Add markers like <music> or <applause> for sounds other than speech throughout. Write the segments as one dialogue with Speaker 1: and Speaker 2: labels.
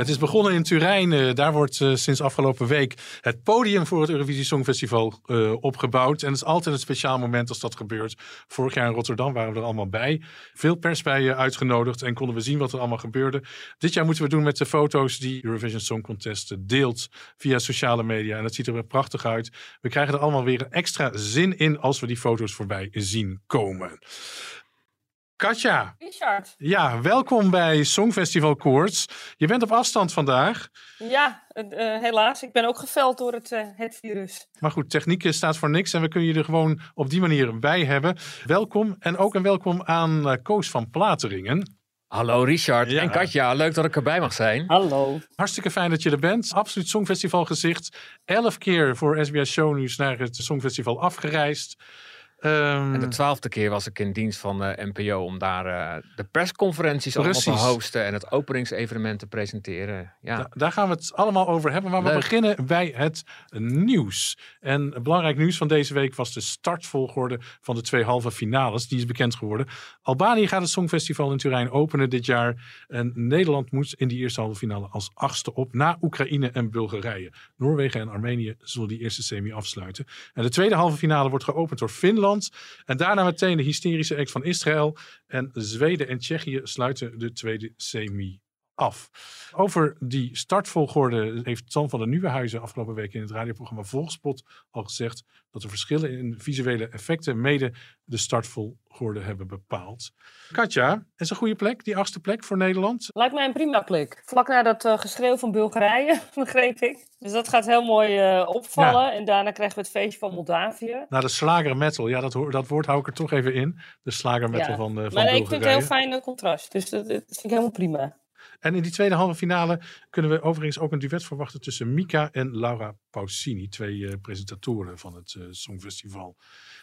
Speaker 1: Het is begonnen in Turijn. Eh, daar wordt uh, sinds afgelopen week het podium voor het Eurovisie Songfestival uh, opgebouwd. En het is altijd een speciaal moment als dat gebeurt. Vorig jaar in Rotterdam waren we er allemaal bij. Veel pers bij uitgenodigd en konden we zien wat er allemaal gebeurde. Dit jaar moeten we doen met de foto's die Eurovision Song Contest deelt via sociale media. En dat ziet er weer prachtig uit. We krijgen er allemaal weer een extra zin in als we die foto's voorbij zien komen. Katja.
Speaker 2: Richard.
Speaker 1: Ja, welkom bij Songfestival Koorts. Je bent op afstand vandaag.
Speaker 2: Ja, uh, helaas. Ik ben ook geveld door het, uh, het virus.
Speaker 1: Maar goed, techniek staat voor niks en we kunnen je er gewoon op die manier bij hebben. Welkom en ook een welkom aan uh, Koos van Plateringen.
Speaker 3: Hallo Richard ja. en Katja, leuk dat ik erbij mag zijn.
Speaker 2: Hallo.
Speaker 1: Hartstikke fijn dat je er bent. Absoluut Songfestival gezicht. Elf keer voor SBS Show News naar het Songfestival afgereisd.
Speaker 3: Um, en de twaalfde keer was ik in dienst van uh, NPO om daar uh, de persconferenties allemaal te hosten en het openingsevenement te presenteren. Ja.
Speaker 1: Da daar gaan we het allemaal over hebben, maar Leuk. we beginnen bij het nieuws. En belangrijk nieuws van deze week was de startvolgorde van de twee halve finales. Die is bekend geworden. Albanië gaat het Songfestival in Turijn openen dit jaar. En Nederland moet in die eerste halve finale als achtste op na Oekraïne en Bulgarije. Noorwegen en Armenië zullen die eerste semi afsluiten. En de tweede halve finale wordt geopend door Finland. En daarna meteen de hysterische act van Israël. En Zweden en Tsjechië sluiten de tweede semi af. Over die startvolgorde heeft San van der Nieuwenhuizen afgelopen week in het radioprogramma Volgspot al gezegd dat de verschillen in visuele effecten mede de startvolgorde hebben bepaald. Katja, is een goede plek, die achtste plek voor Nederland?
Speaker 2: Lijkt mij een prima plek. Vlak na dat uh, geschreeuw van Bulgarije, <laughs> begreep ik. Dus dat gaat heel mooi uh, opvallen. Ja. En daarna krijgen we het feestje van Moldavië.
Speaker 1: Nou, de slager metal, ja, dat, dat woord hou ik er toch even in. De slager metal ja. van, uh, van
Speaker 2: maar
Speaker 1: Bulgarije.
Speaker 2: Maar ik vind het heel fijn contrast. Dus dat, dat vind ik helemaal prima.
Speaker 1: En in die tweede halve finale kunnen we overigens ook een duet verwachten tussen Mika en Laura Pausini, twee uh, presentatoren van het uh, Songfestival.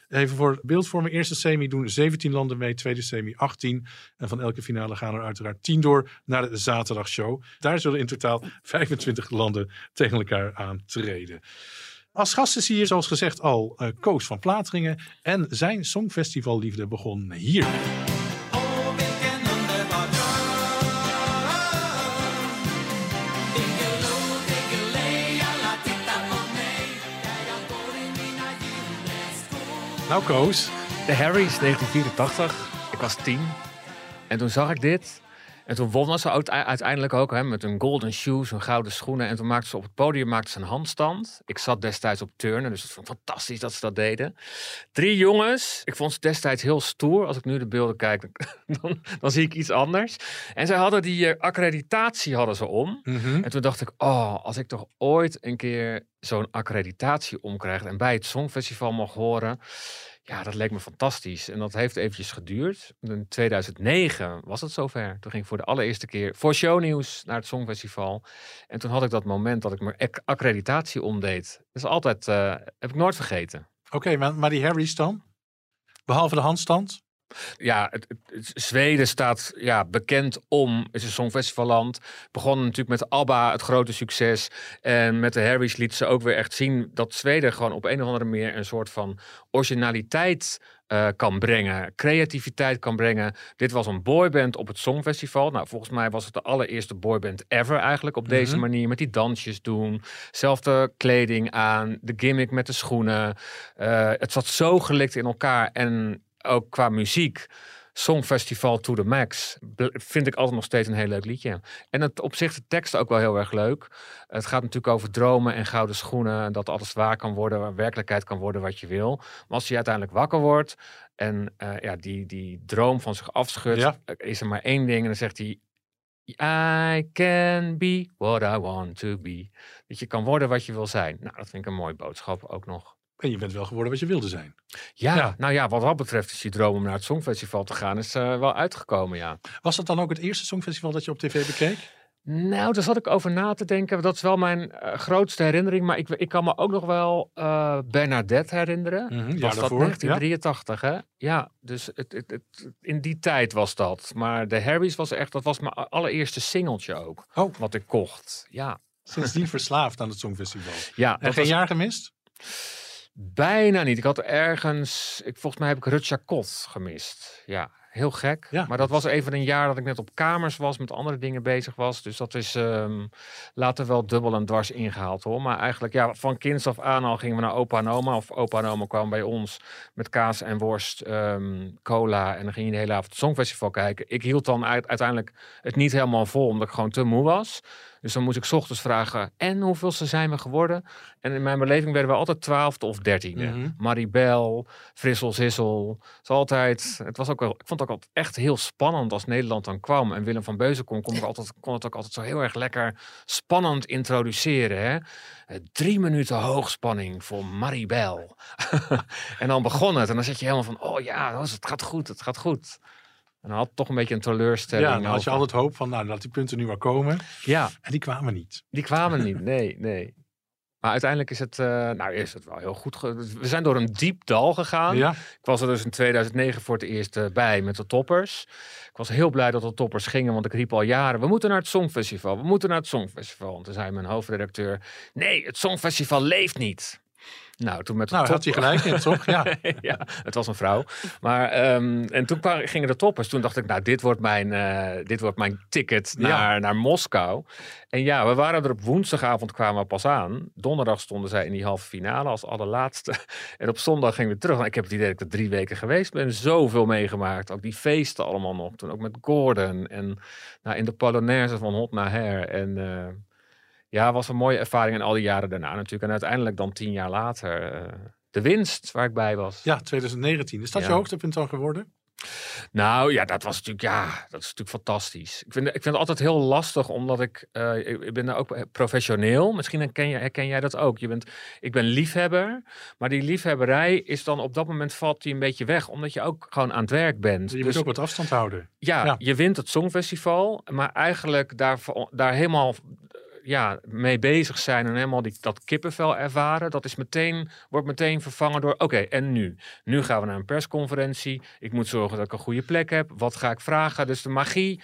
Speaker 1: Even voor beeldvorming, eerste semi doen 17 landen mee, tweede semi 18. En van elke finale gaan er uiteraard 10 door naar de zaterdagshow. Daar zullen in totaal <laughs> 25 landen tegen elkaar aantreden. Als gasten zie je zoals gezegd al uh, Koos van Plateringen en zijn Songfestivalliefde begon hier. Nou, Koos.
Speaker 3: De Harry's 1984. Ik was tien. En toen zag ik dit. En toen wonnen ze uiteindelijk ook hè, met een golden shoes, een gouden schoenen. En toen maakten ze op het podium maakten ze een handstand. Ik zat destijds op turnen, dus het vond fantastisch dat ze dat deden. Drie jongens. Ik vond ze destijds heel stoer. Als ik nu de beelden kijk, dan, <laughs> dan zie ik iets anders. En zij hadden die uh, accreditatie hadden ze om.
Speaker 1: Mhm.
Speaker 3: Mm -hmm. En toen dacht ik, oh, als ik toch ooit een keer zo'n accreditatie omkrijg en bij het Songfestival mag horen. Ja, dat leek me fantastisch. En dat heeft eventjes geduurd. In 2009 was het zover. Toen ging ik voor de allereerste keer voor shownieuws naar het Songfestival. En toen had ik dat moment dat ik mijn accreditatie omdeed. Dat is altijd, uh, heb ik nooit vergeten.
Speaker 1: Oké, maar, maar die Harry's dan? Behalve de handstand?
Speaker 3: Ja, het, het, Zweden staat ja, bekend om, is een songfestivalland. Begon natuurlijk met ABBA, het grote succes. En met de Harry's liet ze ook weer echt zien dat Zweden gewoon op een of andere manier een soort van originaliteit uh, kan brengen, creativiteit kan brengen. Dit was een boyband op het Songfestival. Nou, volgens mij was het de allereerste boyband ever eigenlijk op mm -hmm. deze manier. Met die dansjes doen, zelfde kleding aan, de gimmick met de schoenen. Uh, het zat zo gelikt in elkaar en ook qua muziek. Songfestival to the max. Vind ik altijd nog steeds een heel leuk liedje. En het, op zich de tekst ook wel heel erg leuk. Het gaat natuurlijk over dromen en gouden schoenen. Dat alles waar kan worden, werkelijkheid kan worden wat je wil. Maar als je uiteindelijk wakker wordt en uh, ja, die, die droom van zich afschudt,
Speaker 1: Ja.
Speaker 3: is er maar één ding. En dan zegt hij, I can be what I want to be. Dat je kan worden wat je wil zijn. Nou, dat vind ik een mooie boodschap ook nog.
Speaker 1: En je bent wel geworden wat je wilde zijn.
Speaker 3: Ja,
Speaker 1: Ja.
Speaker 3: nou ja, wat dat betreft is die droom om naar het Songfestival te gaan, is eh, wel uitgekomen, ja.
Speaker 1: Was dat dan ook het eerste Songfestival dat je op tv bekeek?
Speaker 3: Nou, daar zat ik over na te denken. Dat is wel mijn eh, grootste herinnering. Maar ik, ik kan me ook nog wel eh, Bernadette herinneren.
Speaker 1: Jaar
Speaker 3: was dat
Speaker 1: daarvoor,
Speaker 3: 1983, hè? Ja, dus het, het, het, in die tijd was dat. Maar de Harry's was echt, dat was mijn allereerste singeltje ook.
Speaker 1: Oh.
Speaker 3: Wat ik kocht. Ja.
Speaker 1: Sindsdien verslaafd aan het Songfestival.
Speaker 3: Ja,
Speaker 1: En geen
Speaker 3: was
Speaker 1: jaar gemist?
Speaker 3: Bijna niet. Ik had ergens, ik, volgens mij heb ik Rutschakot gemist. Ja, heel gek.
Speaker 1: Ja.
Speaker 3: Maar dat was even een jaar dat ik net op kamers was, met andere dingen bezig was. Dus dat is ehm, later wel dubbel en dwars ingehaald hoor. Maar eigenlijk, ja, van kinds af aan al gingen we naar opa en oma. Of opa en oma kwamen bij ons met kaas en worst, ehm, cola. En dan ging je de hele avond het Songfestival kijken. Ik hield dan uit- uiteindelijk het niet helemaal vol, omdat ik gewoon te moe was. Dus dan moest ik ochtends vragen, en hoeveelste zijn we geworden? En in mijn beleving werden we altijd twaalfde of dertiende.
Speaker 1: Mhm.
Speaker 3: Maribel, Frissel, Zissel. Het, altijd, het was ook wel, ik vond het ook altijd echt heel spannend als Nederland dan kwam. En Willem van Beuzen kon, kon, ik altijd, kon het ook altijd zo heel erg lekker spannend introduceren. Hè? Eh, Drie minuten hoogspanning voor Maribel. <laughs> en dan begon het. En dan zit je helemaal van, oh ja, het gaat goed, het gaat goed. En dan had toch een beetje een teleurstelling.
Speaker 1: Ja, dan had je
Speaker 3: over-
Speaker 1: altijd hoop van, nou, laat die punten nu maar komen.
Speaker 3: Ja,
Speaker 1: En die kwamen niet.
Speaker 3: die kwamen niet, <laughs> nee, nee. Maar uiteindelijk is het, eh, nou is het wel heel goed. We zijn door een diep dal gegaan.
Speaker 1: Ja,
Speaker 3: Ik was er dus in 2009 voor het eerst eh, bij met de toppers. Ik was heel blij dat de toppers gingen, want ik riep al jaren: we moeten naar het Songfestival, we moeten naar het Songfestival. En toen zei mijn hoofdredacteur: nee, het Songfestival leeft niet. Nou, toen met de
Speaker 1: nou
Speaker 3: top-
Speaker 1: had hij gelijk in, toch? Ja. <laughs>
Speaker 3: ja, het was een vrouw. Maar, ehm, en toen gingen de toppers. Toen dacht ik, nou, dit wordt mijn, eh, dit wordt mijn ticket
Speaker 1: Ja.
Speaker 3: naar, naar Moskou. En ja, we waren er op woensdagavond kwamen we pas aan. Donderdag stonden zij in die halve finale als allerlaatste. <laughs> En op zondag gingen we terug. Ik heb het idee dat ik er drie weken geweest ben. Zoveel meegemaakt. Ook die feesten allemaal nog. Toen ook met Gordon. En nou, in de Polonaise van Hot naar Her. En eh, ja, was een mooie ervaring. En al die jaren daarna natuurlijk. En uiteindelijk dan tien jaar later eh, de winst waar ik bij was.
Speaker 1: ja, 2019. Is dat
Speaker 3: Ja.
Speaker 1: je hoogtepunt dan geworden?
Speaker 3: Nou ja, dat was natuurlijk, ja, dat is natuurlijk fantastisch. Ik vind, ik vind het altijd heel lastig, omdat ik, ik, ik ben daar ook professioneel. Misschien herken, je, herken jij dat ook. Je bent, ik ben liefhebber, maar die liefhebberij is dan op dat moment valt die een beetje weg, omdat je ook gewoon aan het werk bent.
Speaker 1: Je
Speaker 3: Dus
Speaker 1: moet ook wat afstand houden.
Speaker 3: ja,
Speaker 1: ja.
Speaker 3: je wint het Songfestival, maar eigenlijk daar, daar helemaal ja, mee bezig zijn en helemaal die, dat kippenvel ervaren, dat is meteen, wordt meteen vervangen door, oké, en nu? Nu gaan we naar een persconferentie. Ik moet zorgen dat ik een goede plek heb. Wat ga ik vragen? Dus de magie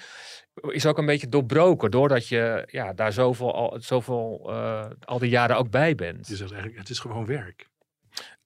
Speaker 3: is ook een beetje doorbroken, doordat je ja, daar zoveel, al, zoveel eh, al die jaren ook bij bent.
Speaker 1: Je zegt eigenlijk, het is gewoon werk.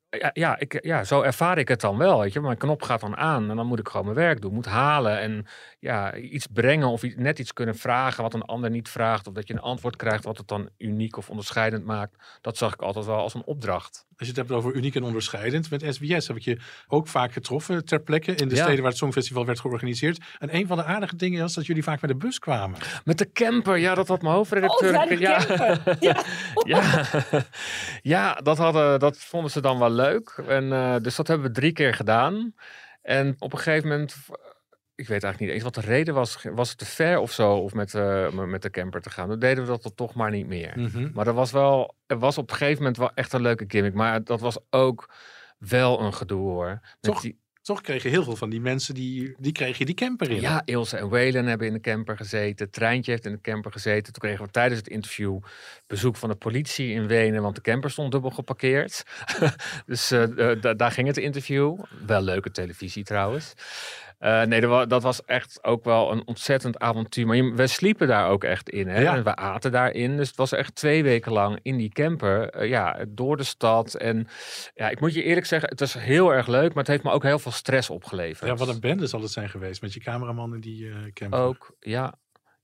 Speaker 3: Ja, ja, ik, ja, zo ervaar ik het dan wel. Weet je. Mijn knop gaat dan aan en dan moet ik gewoon mijn werk doen. Moet halen en ja, iets brengen of net iets kunnen vragen wat een ander niet vraagt. Of dat je een antwoord krijgt wat het dan uniek of onderscheidend maakt. Dat zag ik altijd wel als een opdracht.
Speaker 1: Als je het hebt over uniek en onderscheidend. Met SBS heb ik je ook vaak getroffen ter plekke in de
Speaker 3: Ja.
Speaker 1: steden waar het Songfestival werd georganiseerd. En een van de aardige dingen was dat jullie vaak met de bus kwamen.
Speaker 3: Met de camper, ja, dat had mijn hoofdredacteur.
Speaker 2: Oh. Ja. <laughs> ja.
Speaker 3: ja, dat, hadden, dat vonden ze dan wel leuk. En, eh, dus dat hebben we drie keer gedaan. En op een gegeven moment, ik weet eigenlijk niet eens wat de reden was. Was het te ver of zo, of met, eh, met de camper te gaan? Dan deden we dat dan toch maar niet meer.
Speaker 1: Mhm.
Speaker 3: Maar er was wel, er was op een gegeven moment wel echt een leuke gimmick. Maar dat was ook wel een gedoe hoor.
Speaker 1: Toch?
Speaker 3: die-
Speaker 1: Toch kreeg je heel veel van die mensen, die, die kreeg je die camper in.
Speaker 3: ja, Ilse en Waylon hebben in de camper gezeten. Treintje heeft in de camper gezeten. Toen kregen we tijdens het interview bezoek van de politie in Wenen. Want de camper stond dubbel geparkeerd. <laughs> dus da- daar ging het interview. Wel leuke televisie trouwens. Eh, nee, dat wa- dat was echt ook wel een ontzettend avontuur. Maar we sliepen daar ook echt in. Hè?
Speaker 1: Ja.
Speaker 3: En we aten daarin. Dus het was echt twee weken lang in die camper. eh, ja, door de stad. En ja, ik moet je eerlijk zeggen, het was heel erg leuk. Maar het heeft me ook heel veel stress opgeleverd.
Speaker 1: Ja, wat een bende zal het zijn geweest met je cameraman in die eh camper.
Speaker 3: Ook, ja.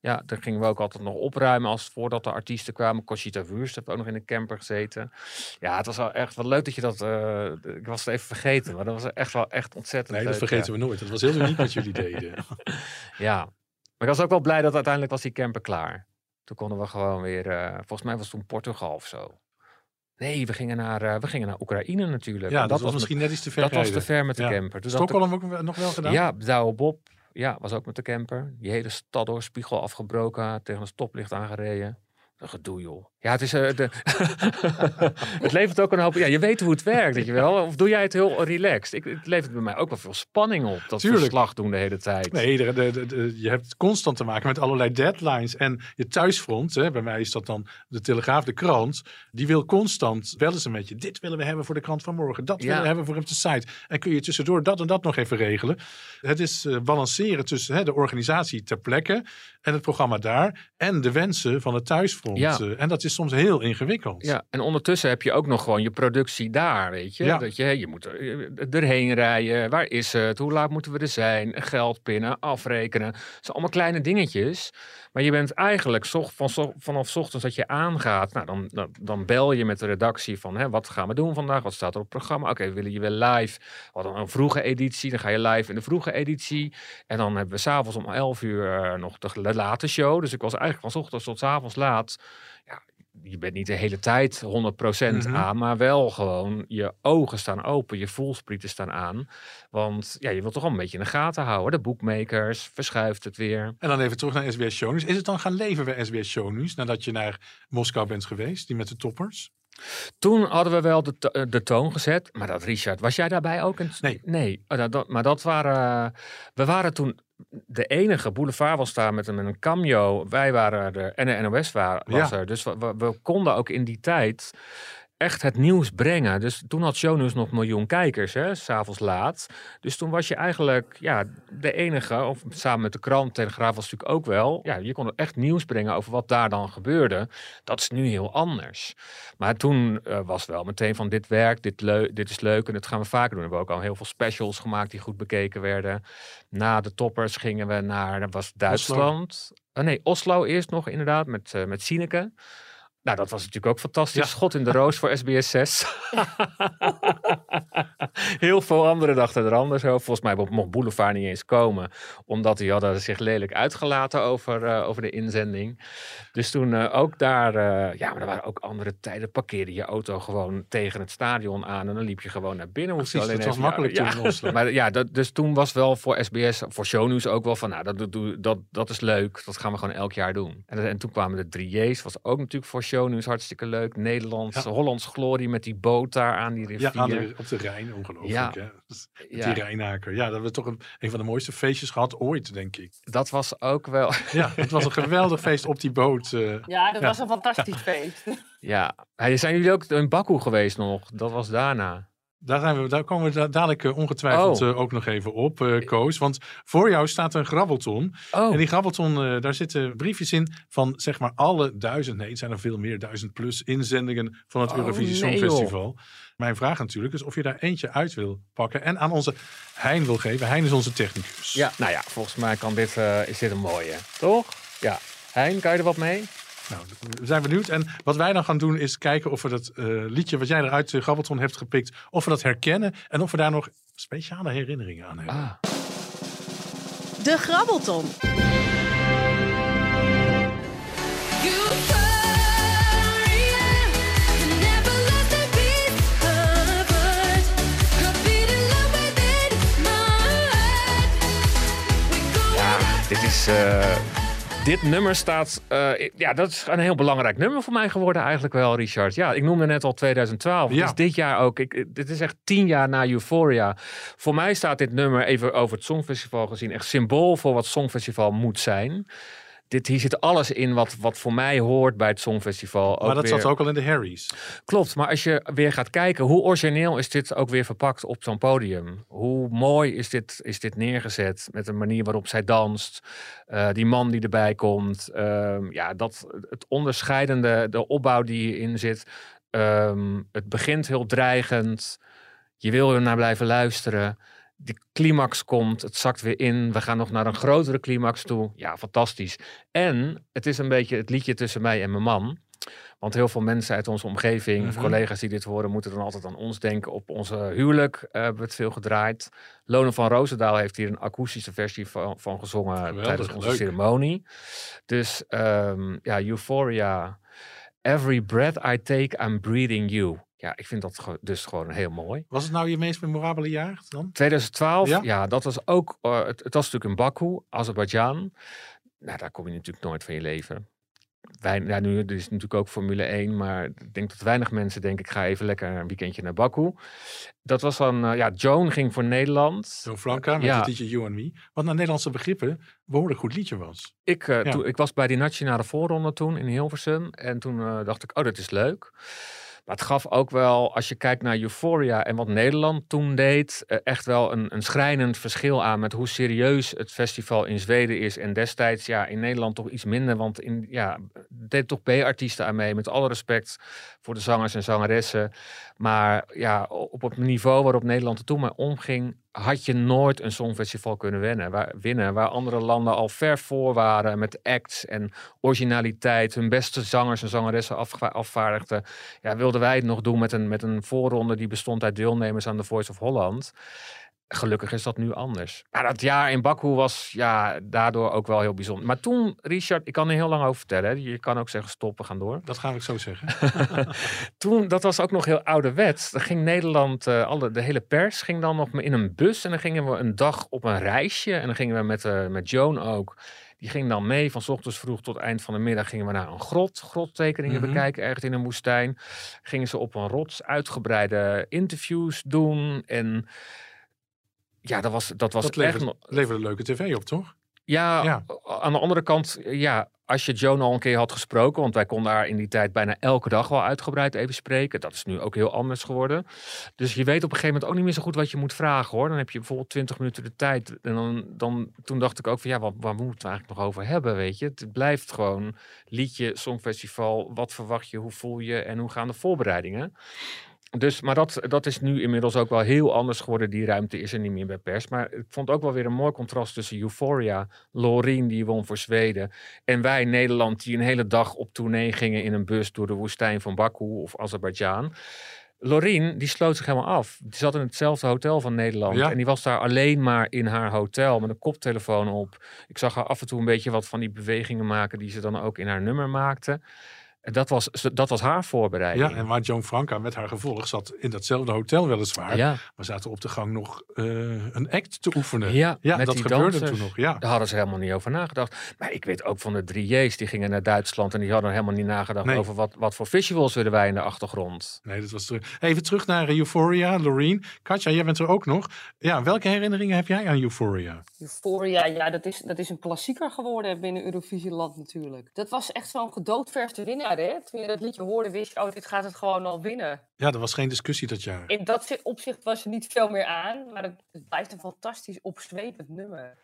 Speaker 3: Ja, daar gingen we ook altijd nog opruimen als voordat de artiesten kwamen. Conchita Wurst heeft ook nog in de camper gezeten. Ja, het was wel echt wel leuk dat je dat... eh, ik was het even vergeten, maar dat was echt wel echt ontzettend
Speaker 1: Nee, dat
Speaker 3: leuk,
Speaker 1: vergeten we nooit. Dat was heel uniek wat jullie deden. <laughs> <laughs>
Speaker 3: Ja. Maar ik was ook wel blij dat uiteindelijk was die camper klaar. Toen konden we gewoon weer... eh, volgens mij was het toen Portugal of zo. Nee, we gingen naar, eh, we gingen naar Oekraïne natuurlijk.
Speaker 1: Ja, dat, was
Speaker 3: met-
Speaker 1: misschien net iets te ver
Speaker 3: dat was te ver met de
Speaker 1: Ja.
Speaker 3: camper. Ik-
Speaker 1: Stockholm ook nog wel gedaan?
Speaker 3: Ja, Douwe Bob Ja, was ook met de camper. Die hele stad door, spiegel afgebroken, tegen een stoplicht aangereden. Een gedoe, joh. Ja, het is. eh, de <laughs> het levert ook een hoop. Ja, je weet hoe het werkt, weet je wel. Of doe jij het heel relaxed? Ik, het levert bij mij ook wel veel spanning op. Dat
Speaker 1: Tuurlijk.
Speaker 3: verslag doen de hele tijd.
Speaker 1: Nee, de, de, je hebt constant te maken met allerlei deadlines. En je thuisfront, hè, bij mij is dat dan de Telegraaf, de krant. Die wil constant bellen ze met je. Dit willen we hebben voor de krant van morgen. Dat willen we hebben voor op de site. En kun je tussendoor dat en dat nog even regelen. Het is eh, balanceren tussen hè, de organisatie ter plekke en het programma daar. En de wensen van het thuisfront.
Speaker 3: Ja.
Speaker 1: Eh, en dat is soms heel ingewikkeld.
Speaker 3: Ja, en ondertussen heb je ook nog gewoon je productie daar, weet je.
Speaker 1: Ja.
Speaker 3: Dat je, je moet eh, erheen rijden. Waar is het? Hoe laat moeten we er zijn? Geld pinnen, afrekenen. Dat zijn allemaal kleine dingetjes. Maar je bent eigenlijk van, vanaf 's ochtends dat je aangaat. Nou, dan, dan, dan bel je met de redactie van hè, wat gaan we doen vandaag? Wat staat er op het programma? Oké, willen je weer live. Hadden een vroege editie. Dan ga je live in de vroege editie. En dan hebben we s'avonds om 11 uur eh, nog de, late show. Dus ik was eigenlijk van 's ochtends tot 's avonds laat. Ja, je bent niet de hele tijd 100%
Speaker 1: Mhm.
Speaker 3: aan, maar wel gewoon je ogen staan open, je voelsprieten staan aan. Want ja, je wilt toch wel een beetje in de gaten houden. De boekmakers, verschuift het weer.
Speaker 1: En dan even terug naar SBS Shownieuws. Is het dan gaan leven bij SBS Shownieuws nadat je naar Moskou bent geweest? Die met de toppers?
Speaker 3: Toen hadden we wel de, to- de toon gezet. Maar dat, Richard, was jij daarbij ook? Het-
Speaker 1: Nee.
Speaker 3: Nee, oh, maar dat waren... We waren toen de enige. Boulevard was daar met een, met een cameo. Wij waren er en de NOS wa- was
Speaker 1: Ja.
Speaker 3: er. Dus we, we, we konden ook in die tijd echt het nieuws brengen. Dus toen had Shownieuws nog miljoen kijkers, hè, s'avonds laat. Dus toen was je eigenlijk ja, de enige, of samen met de krant, Telegraaf was natuurlijk ook wel. Ja, je kon echt nieuws brengen over wat daar dan gebeurde. Dat is nu heel anders. Maar toen eh, was wel meteen van dit werkt, dit, dit is leuk en dat gaan we vaker doen. We hebben ook al heel veel specials gemaakt die goed bekeken werden. Na de toppers gingen we naar, dat was Duitsland. Oh nee, Oslo eerst nog inderdaad, met, eh met Sineke. Nou, dat was natuurlijk ook fantastisch.
Speaker 1: Ja.
Speaker 3: Schot in de roos voor SBS 6. <laughs> Heel veel anderen dachten er anders over. Volgens mij mocht Boulevard niet eens komen. Omdat die hadden zich lelijk uitgelaten over, eh, over de inzending. Dus toen eh, ook daar... eh, ja, maar er waren ook andere tijden. Parkeerde je auto gewoon tegen het stadion aan. En dan liep je gewoon naar binnen.
Speaker 1: Precies,
Speaker 3: alleen
Speaker 1: dat was makkelijk
Speaker 3: ja,
Speaker 1: toen Oslo. <laughs>
Speaker 3: Maar ja, dat, dus toen was wel voor SBS, voor shownieuws ook wel van... Nou, dat, dat, dat, dat is leuk. Dat gaan we gewoon elk jaar doen. En, en toen kwamen de 3J's. Was ook natuurlijk voor shownieuws hartstikke leuk. Nederlands,
Speaker 1: Ja.
Speaker 3: Hollands glorie met die boot daar aan die rivier.
Speaker 1: Ja, aan de, op de Rijn, ongelooflijk.
Speaker 3: Ja.
Speaker 1: Hè? Met
Speaker 3: Ja.
Speaker 1: Die Rijnaker. Ja, dat hebben we toch een, een van de mooiste feestjes gehad ooit, denk ik.
Speaker 3: Dat was ook wel... <laughs>
Speaker 1: Ja, het was een geweldig feest op die boot. eh.
Speaker 2: Ja, dat
Speaker 1: Ja.
Speaker 2: was een fantastisch <laughs> feest.
Speaker 3: Ja. Zijn jullie ook in Baku geweest nog? Dat was daarna.
Speaker 1: Daar, zijn we, daar komen we da- dadelijk eh, ongetwijfeld
Speaker 3: Oh.
Speaker 1: eh, ook nog even op, eh, Koos. Want voor jou staat een grabbelton.
Speaker 3: Oh,
Speaker 1: En die grabbelton, eh, daar zitten briefjes in van zeg maar alle duizend, nee het zijn er veel meer, duizend plus inzendingen van het
Speaker 3: Oh,
Speaker 1: Eurovisie
Speaker 3: nee,
Speaker 1: Songfestival. Mijn vraag natuurlijk is of je daar eentje uit wil pakken en aan onze Hein wil geven. Hein is onze technicus.
Speaker 3: ja. Nou ja, volgens mij kan dit, eh, is dit een mooie. Toch? Ja. Hein, kan je er wat mee?
Speaker 1: Nou, we zijn benieuwd. En wat wij dan gaan doen is kijken of we dat eh, liedje wat jij eruit de grabbelton hebt gepikt, of we dat herkennen en of we daar nog speciale herinneringen aan hebben.
Speaker 3: Ah.
Speaker 4: De Grabbelton.
Speaker 5: Euphoria, you never lost a beat of us. Could be the love within my heart. We go
Speaker 3: Ja, dit is. eh, dit nummer staat. eh, ja, dat is een heel belangrijk nummer voor mij geworden, eigenlijk wel, Richard. Ja, ik noemde net al 2012.
Speaker 1: Ja.
Speaker 3: Dus dit jaar ook. Ik, dit is echt tien jaar na Euphoria. Voor mij staat dit nummer, even over het Songfestival gezien, echt symbool voor wat Songfestival moet zijn. Dit, hier zit alles in wat, wat voor mij hoort bij het Songfestival.
Speaker 1: maar dat
Speaker 3: weer-
Speaker 1: zat ook al in de Harry's.
Speaker 3: Klopt, maar als je weer gaat kijken, hoe origineel is dit ook weer verpakt op zo'n podium? Hoe mooi is dit, is dit neergezet met de manier waarop zij danst? eh, die man die erbij komt. ehm, ja, dat, het onderscheidende, de opbouw die hierin zit. ehm, het begint heel dreigend. Je wil er naar blijven luisteren. Die climax komt, het zakt weer in. We gaan nog naar een grotere climax toe. Ja, fantastisch. En het is een beetje het liedje tussen mij en mijn man. Want heel veel mensen uit onze omgeving, of
Speaker 1: Mhm.
Speaker 3: collega's die dit horen, moeten dan altijd aan ons denken. Op onze huwelijk eh, hebben we het veel gedraaid. Lone van Roosendaal heeft hier een akoestische versie van, van gezongen
Speaker 1: Geweldig,
Speaker 3: tijdens onze
Speaker 1: leuk.
Speaker 3: ceremonie. Dus ehm, ja, Euphoria. Every breath I take, I'm breathing you. Ja, ik vind dat dus gewoon heel mooi.
Speaker 1: Was het nou je meest memorabele jaar dan?
Speaker 3: 2012,
Speaker 1: Ja?
Speaker 3: ja, dat was ook, eh, het, het was natuurlijk in Baku, Azerbeidzjan. Nou, daar kom je natuurlijk nooit van je leven. Wij, ja, nu er is natuurlijk ook Formule 1, maar ik denk dat weinig mensen denken, ik ga even lekker een weekendje naar Baku. Dat was dan, eh, ja, Joan ging voor Nederland.
Speaker 1: Zo'n Franka met
Speaker 3: Ja.
Speaker 1: het liedje You and Me. Wat naar Nederlandse begrippen behoorlijk goed liedje was.
Speaker 3: Ik, eh,
Speaker 1: Ja.
Speaker 3: toen, ik was bij die nationale voorronde toen in Hilversum. En toen dacht ik, oh, dat is leuk. Maar het gaf ook wel, als je kijkt naar Euphoria en wat Nederland toen deed, eh, echt wel een, een schrijnend verschil aan met hoe serieus het festival in Zweden is. En destijds ja, in Nederland toch iets minder, want in, ja, deed toch B-artiesten aan mee. Met alle respect voor de zangers en zangeressen. Maar ja, op het niveau waarop Nederland er toen mee omging, had je nooit een songfestival kunnen winnen. Waar, winnen, waar andere landen al ver voor waren met acts en originaliteit. Hun beste zangers en zangeressen afva- afvaardigden. Ja, wilden wij het nog doen met een, met een voorronde die bestond uit deelnemers aan The Voice of Holland. Gelukkig is dat nu anders. Maar dat jaar in Baku was ja, daardoor ook wel heel bijzonder. Maar toen, Richard, ik kan er heel lang over vertellen. hè. Je kan ook zeggen stoppen, gaan door.
Speaker 1: Dat ga ik zo zeggen. <laughs> <laughs>
Speaker 3: Toen, dat was ook nog heel ouderwets. Dan ging Nederland, eh, alle, de hele pers ging dan nog in een bus. En dan gingen we een dag op een reisje. En dan gingen we met, eh, met Joan ook. Die ging dan mee van 's ochtends vroeg tot eind van de middag. Gingen we naar een grot, grottekeningen
Speaker 1: Mhm.
Speaker 3: bekijken, ergens in een woestijn. Gingen ze op een rots uitgebreide interviews doen. En ja, dat was, dat was
Speaker 1: Dat
Speaker 3: echt
Speaker 1: levert, een leuke tv op, toch?
Speaker 3: ja,
Speaker 1: Ja.
Speaker 3: aan de andere kant, ja, als je Joan al een keer had gesproken, want wij konden haar in die tijd bijna elke dag wel uitgebreid even spreken. Dat is nu ook heel anders geworden. Dus je weet op een gegeven moment ook niet meer zo goed wat je moet vragen hoor. Dan heb je bijvoorbeeld 20 minuten de tijd. En dan, dan, toen dacht ik ook van ja, wat, waar moeten we het eigenlijk nog over hebben, weet je? Het blijft gewoon liedje, songfestival. Wat verwacht je, hoe voel je en hoe gaan de voorbereidingen? Dus, maar dat, dat is nu inmiddels ook wel heel anders geworden. Die ruimte is er niet meer bij pers. Maar ik vond ook wel weer een mooi contrast tussen Euphoria, Loreen die won voor Zweden. En wij, Nederland, die een hele dag op tournee gingen in een bus door de woestijn van Baku of Azerbeidzjan. Loreen, die sloot zich helemaal af. Die zat in hetzelfde hotel van Nederland.
Speaker 1: Ja.
Speaker 3: En die was daar alleen maar in haar hotel met een koptelefoon op. Ik zag haar af en toe een beetje wat van die bewegingen maken die ze dan ook in haar nummer maakte. En dat was, dat was haar voorbereiding.
Speaker 1: Ja, en waar Joan Franca met haar gevolg zat in datzelfde hotel weliswaar.
Speaker 3: ja.
Speaker 1: Maar zaten op de gang nog eh, een act te oefenen.
Speaker 3: Ja,
Speaker 1: ja
Speaker 3: met
Speaker 1: dat
Speaker 3: die
Speaker 1: gebeurde
Speaker 3: dansers.
Speaker 1: toen nog. Ja.
Speaker 3: Daar hadden ze helemaal niet over nagedacht. Maar ik weet ook van de drie J's, die gingen naar Duitsland en die hadden helemaal niet nagedacht
Speaker 1: Nee.
Speaker 3: over wat, wat voor visuals willen wij in de achtergrond.
Speaker 1: Nee, dat was terug. Even terug naar eh, Euphoria, Loreen. Katja, jij bent er ook nog. Ja, welke herinneringen heb jij aan Euphoria?
Speaker 2: Euphoria, ja, dat is, dat is een klassieker geworden binnen Eurovisieland natuurlijk. Dat was echt zo'n gedoodverfde hè? Toen je dat liedje hoorde, wist je, oh, dit gaat het gewoon al winnen.
Speaker 1: Ja, er was geen discussie dat jaar.
Speaker 2: In dat zi- opzicht was er niet veel meer aan, maar het, het blijft een fantastisch opzwepend nummer.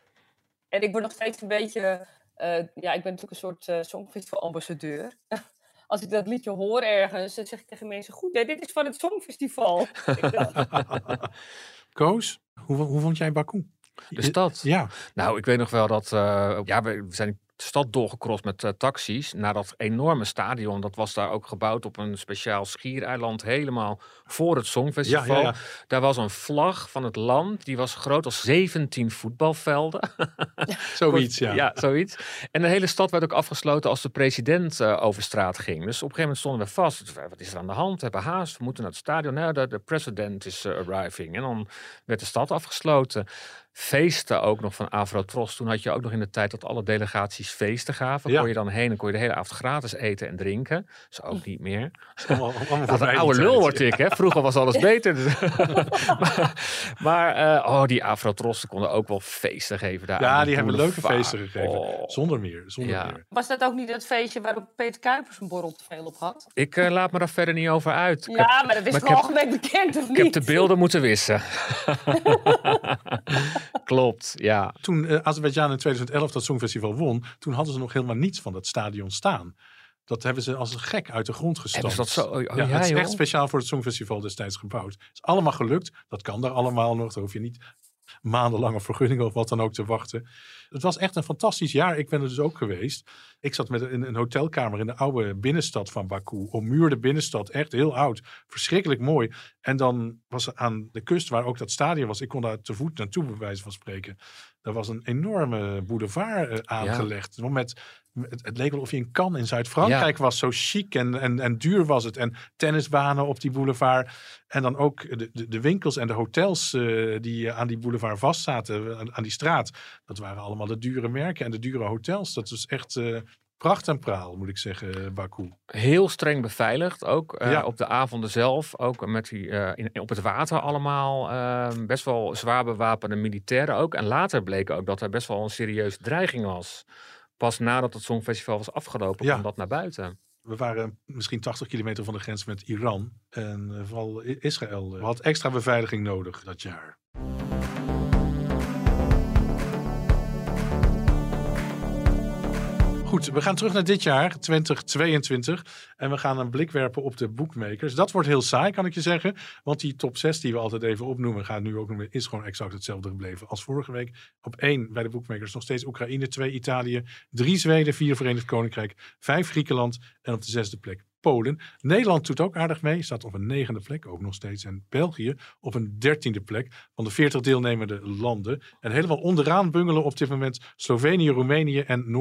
Speaker 2: En ik ben nog steeds een beetje, eh, ja, ik ben natuurlijk een soort eh Songfestival-ambassadeur. <laughs> Als ik dat liedje hoor ergens, dan zeg ik tegen mensen, goed, hè, dit is van het Songfestival. <laughs> <laughs>
Speaker 1: Koos, hoe, hoe vond jij Baku?
Speaker 3: De stad.
Speaker 1: Ja,
Speaker 3: Nou, ik weet nog wel dat. eh, ja, we zijn stad doorgecrossed met eh, taxis naar dat enorme stadion. Dat was daar ook gebouwd op een speciaal schiereiland, helemaal voor het Songfestival.
Speaker 1: Ja, ja, ja.
Speaker 3: Daar was een vlag van het land, die was groot als 17 voetbalvelden. <laughs>
Speaker 1: zoiets, ja.
Speaker 3: Ja, zoiets. En de hele stad werd ook afgesloten als de president eh, over straat ging. Dus op een gegeven moment stonden we vast. Dus, Wat is er aan de hand? We hebben haast. We moeten naar het stadion. Nou, de, de president is eh, arriving. En dan werd de stad afgesloten. Feesten ook nog van Avrotros. Toen had je ook nog in de tijd dat alle delegaties feesten gaven.
Speaker 1: Ja.
Speaker 3: Kon je dan heen en kon je de hele avond gratis eten en drinken. Zo ook niet meer. <laughs>
Speaker 1: Allemaal, allemaal
Speaker 3: Wat een oude lul word ik, hè? Vroeger was alles <laughs> beter. Dus- <laughs> maar maar eh, oh, die Afrotrossen konden ook wel feesten geven daar.
Speaker 1: Ja, die hebben leuke feesten gegeven.
Speaker 3: Oh.
Speaker 1: Zonder meer, zonder
Speaker 3: Ja.
Speaker 1: meer.
Speaker 2: was dat ook niet dat feestje waarop Peter Kuipers een borrel te veel op had?
Speaker 3: Ik eh, laat me daar verder niet over uit. Ik, heb,
Speaker 2: Ja, maar dat is toch
Speaker 3: ik
Speaker 2: algemeen bekend, of
Speaker 3: ik
Speaker 2: niet?
Speaker 3: heb de beelden moeten wissen. <laughs> Klopt, ja.
Speaker 1: Toen eh, Azerbeidzjan in 2011 dat Songfestival won, toen hadden ze nog helemaal niets van dat stadion staan. Dat hebben ze als een gek uit de grond gestampt.
Speaker 3: Ze dat zo? Oh,
Speaker 1: ja,
Speaker 3: ja,
Speaker 1: het is
Speaker 3: joh.
Speaker 1: echt speciaal voor het Songfestival destijds gebouwd. Het is allemaal gelukt. Dat kan daar allemaal nog. Daar hoef je niet maandenlang op vergunningen of wat dan ook te wachten. Het was echt een fantastisch jaar. Ik ben er dus ook geweest. Ik zat met in een hotelkamer in de oude binnenstad van Baku. Ommuurde binnenstad. Echt heel oud. Verschrikkelijk mooi. En dan was er aan de kust waar ook dat stadion was. Ik kon daar te voet naartoe bij wijze van spreken. Er was een enorme boulevard eh, aangelegd. Met, het, het leek wel of je in Cannes in Zuid-Frankrijk was. Zo chic en, en, en duur was het. En tennisbanen op die boulevard. En dan ook de, de, de winkels en de hotels eh, die aan die boulevard vastzaten. Aan, aan die straat. Dat waren allemaal de dure merken en de dure hotels. Dat was echt eh, pracht en praal, moet ik zeggen, eh, Baku.
Speaker 3: Heel streng beveiligd ook. eh,
Speaker 1: Ja.
Speaker 3: Op de avonden zelf. Ook met die, eh, in, op het water allemaal. eh, best wel zwaar bewapende militairen ook. En later bleek ook dat er best wel een serieuze dreiging was. Pas nadat het Songfestival was afgelopen,
Speaker 1: Ja.
Speaker 3: kwam dat naar buiten.
Speaker 1: We waren misschien 80 kilometer van de grens met Iran. En vooral Israël had extra beveiliging nodig dat jaar. Goed, we gaan terug naar dit jaar, 2022. En we gaan een blik werpen op de bookmakers. Dat wordt heel saai, kan ik je zeggen. Want die top 6 die we altijd even opnoemen, gaan nu ook noemen, is gewoon exact hetzelfde gebleven als vorige week. Op 1 bij de bookmakers nog steeds Oekraïne, 2 Italië, 3 Zweden, 4 Verenigd Koninkrijk, 5 Griekenland en op de zesde plek Polen. Nederland doet ook aardig mee, staat op een negende plek ook nog steeds. En België op een dertiende plek van de 40 deelnemende landen. En helemaal onderaan bungelen op dit moment Slovenië, Roemenië en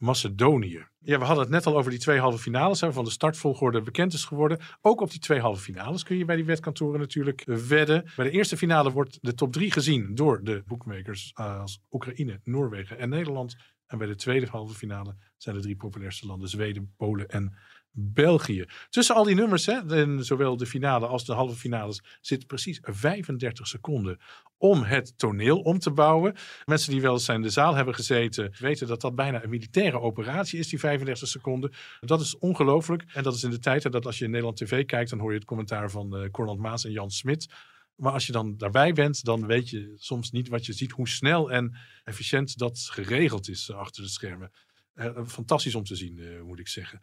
Speaker 1: Noord-Macedonië. Ja, we hadden het net al over die twee halve finales, hè, van de startvolgorde bekend is geworden. Ook op die twee halve finales kun je bij die wetkantoren natuurlijk eh, wedden. Bij de eerste finale wordt de top 3 gezien door de bookmakers eh, als Oekraïne, Noorwegen en Nederland. En bij de tweede halve finale zijn de drie populairste landen Zweden, Polen en België. Tussen al die nummers, hè, zowel de finale als de halve finales, zit precies 35 seconden om het toneel om te bouwen. Mensen die wel eens in de zaal hebben gezeten, weten dat dat bijna een militaire operatie is, die 35 seconden. Dat is ongelooflijk. En dat is in de tijd dat als je in Nederland TV kijkt, dan hoor je het commentaar van eh Cornald Maas en Jan Smit. Maar als je dan daarbij bent, dan weet je soms niet wat je ziet, hoe snel en efficiënt dat geregeld is eh, achter de schermen. Eh, fantastisch om te zien, moet ik zeggen.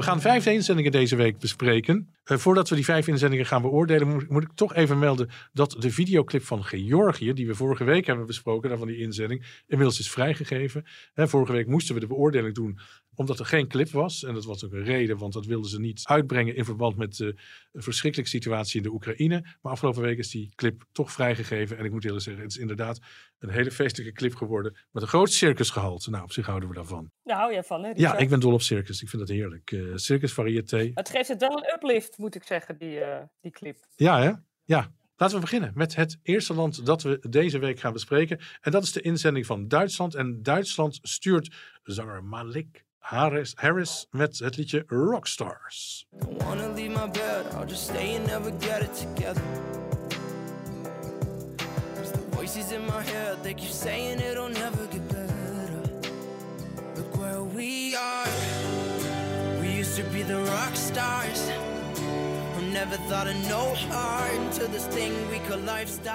Speaker 1: We gaan vijf inzendingen deze week bespreken. Eh, voordat we die vijf inzendingen gaan beoordelen, moet, ik toch even melden dat de videoclip van Georgië, die we vorige week hebben besproken, daarvan die inzending, inmiddels is vrijgegeven. Hè, vorige week moesten we de beoordeling doen omdat er geen clip was. En dat was ook een reden, want dat wilden ze niet uitbrengen in verband met de verschrikkelijke situatie in de Oekraïne. Maar afgelopen week is die clip toch vrijgegeven. En ik moet eerlijk zeggen, het is inderdaad een hele feestelijke clip geworden. Met een groot circusgehalte. Nou, op zich houden we daarvan.
Speaker 2: Daar hou jij van, hè?
Speaker 1: Ja, ik ben dol op circus. Ik vind dat heerlijk. Eh circus, variété.
Speaker 2: Het geeft het wel een uplift, moet ik zeggen, die, eh, die clip.
Speaker 1: Ja, hè? Ja. Laten we beginnen met het eerste land dat we deze week gaan bespreken. En dat is de inzending van Duitsland. En Duitsland stuurt zanger Malik Harris, Harris met het liedje Rockstars.
Speaker 6: Voices in my head, they keep saying it'll never get better. Look where we are. We used to be the rock stars.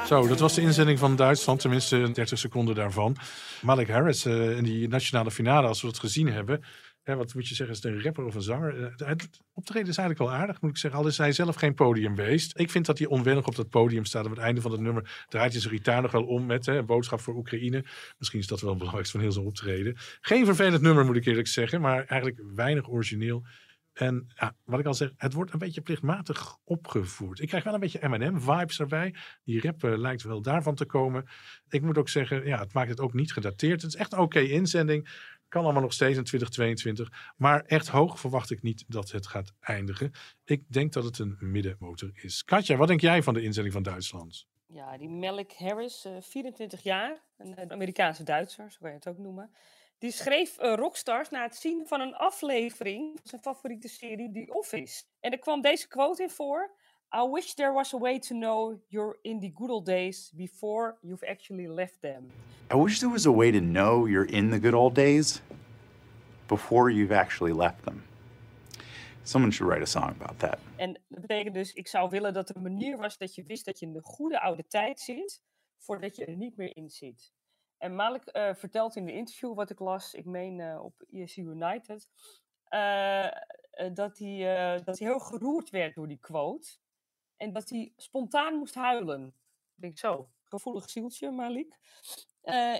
Speaker 1: Zo, dat was de inzending van Duitsland, tenminste 30 seconden daarvan. Malik Harris eh, in die nationale finale, als we dat gezien hebben. Hè, wat moet je zeggen, is het een rapper of een zanger? Eh, het optreden is eigenlijk wel aardig, moet ik zeggen. Al is hij zelf geen podiumbeest. Ik vind dat hij onwennig op dat podium staat. Op het einde van het nummer draait hij zijn gitaar nog wel om met hè, een boodschap voor Oekraïne. Misschien is dat wel het belangrijkste van heel zijn optreden. Geen vervelend nummer, moet ik eerlijk zeggen, maar eigenlijk weinig origineel. En wat ik al zeg, het wordt een beetje plichtmatig opgevoerd. Ik krijg wel een beetje M&M-vibes erbij. Die rap eh, lijkt wel daarvan te komen. Ik moet ook zeggen, ja, het maakt het ook niet gedateerd. Het is echt een oké inzending. Kan allemaal nog steeds in 2022. Maar echt hoog verwacht ik niet dat het gaat eindigen. Ik denk dat het een middenmotor is. Katja, wat denk jij van de inzending van Duitsland?
Speaker 2: Ja, die Malik Harris, eh, 24 jaar, een, een Amerikaanse Duitser, zo je het ook noemen. Die schreef eh, Rockstars na het zien van een aflevering van zijn favoriete serie The Office. En er kwam deze quote in voor. I wish there was a way to know you're in the good old days before you've actually left them.
Speaker 7: I wish there was a way to know you're in the good old days before you've actually left them. Someone should write a song about that.
Speaker 2: En dat betekent dus, ik zou willen dat er een manier was dat je wist dat je in de goede oude tijd zit, voordat je er niet meer in zit. En Malik eh, vertelt in de interview wat ik las, ik meen eh, op ESC United, eh, dat, hij, dat hij heel geroerd werd door die quote. En dat hij spontaan moest huilen. Ik denk zo, gevoelig zieltje, Malik.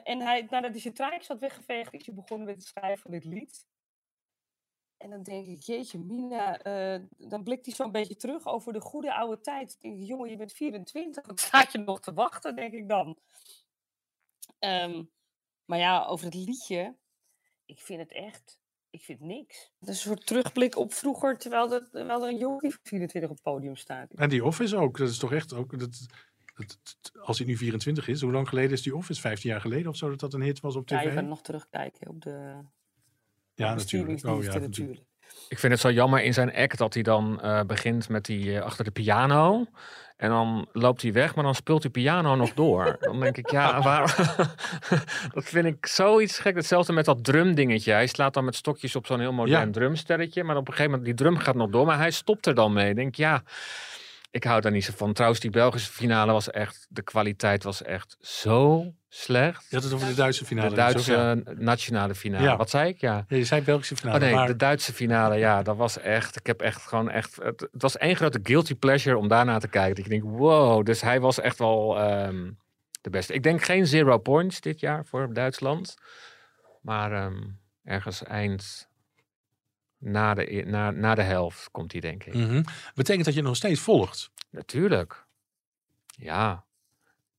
Speaker 2: En hij, nadat hij zijn traantjes had weggeveegd, is hij begonnen met het schrijven van dit lied. En dan denk ik, jeetje Mina, dan blikt hij zo'n beetje terug over de goede oude tijd. Dan denk ik, jongen, je bent 24, wat staat je nog te wachten, denk ik dan. Ehm, maar ja, over het liedje, ik vind het echt, ik vind niks. Het is een soort terugblik op vroeger, terwijl er, terwijl er een jonkie van 24 op het podium staat.
Speaker 1: En die Office ook. Dat is toch echt ook... Dat, dat, als hij nu 24 is, hoe lang geleden is die Office? 15 jaar geleden of zo dat dat een hit was op
Speaker 2: Ja,
Speaker 1: tv?
Speaker 2: je kan nog terugkijken op de,
Speaker 1: Ja, natuurlijk. Oh, ja,
Speaker 2: natuurlijk.
Speaker 3: Ik vind het zo jammer in zijn act dat hij dan eh, begint met die eh, achter de piano. En dan loopt hij weg, maar dan speelt die piano nog door. Dan denk ik, ja, <laughs> waar... <laughs> dat vind ik zoiets gek. Hetzelfde met dat drumdingetje. Hij slaat dan met stokjes op zo'n heel modern
Speaker 1: Ja.
Speaker 3: drumsterretje. Maar op een gegeven moment, die drum gaat nog door. Maar hij stopt er dan mee. Ik denk, ja, ik hou daar niet zo van. Trouwens, die Belgische finale was echt... De kwaliteit was echt zo slecht.
Speaker 1: Je had het over de Duitse finale.
Speaker 3: De
Speaker 1: dus ook,
Speaker 3: Duitse
Speaker 1: ja.
Speaker 3: nationale finale.
Speaker 1: Ja.
Speaker 3: Wat zei ik? Ja.
Speaker 1: Ja, je zei Belgische finale.
Speaker 3: Oh nee,
Speaker 1: maar
Speaker 3: de Duitse finale, ja, dat was echt. Ik heb echt gewoon echt. Het, het was één grote guilty pleasure om daarna te kijken. Dat je denkt, wow, dus hij was echt wel ehm, de beste. Ik denk geen zero points dit jaar voor Duitsland, maar ehm, ergens eind na de, e- na, na de helft komt hij, denk ik.
Speaker 1: Mhm. Betekent dat je nog steeds volgt?
Speaker 3: Natuurlijk. Ja.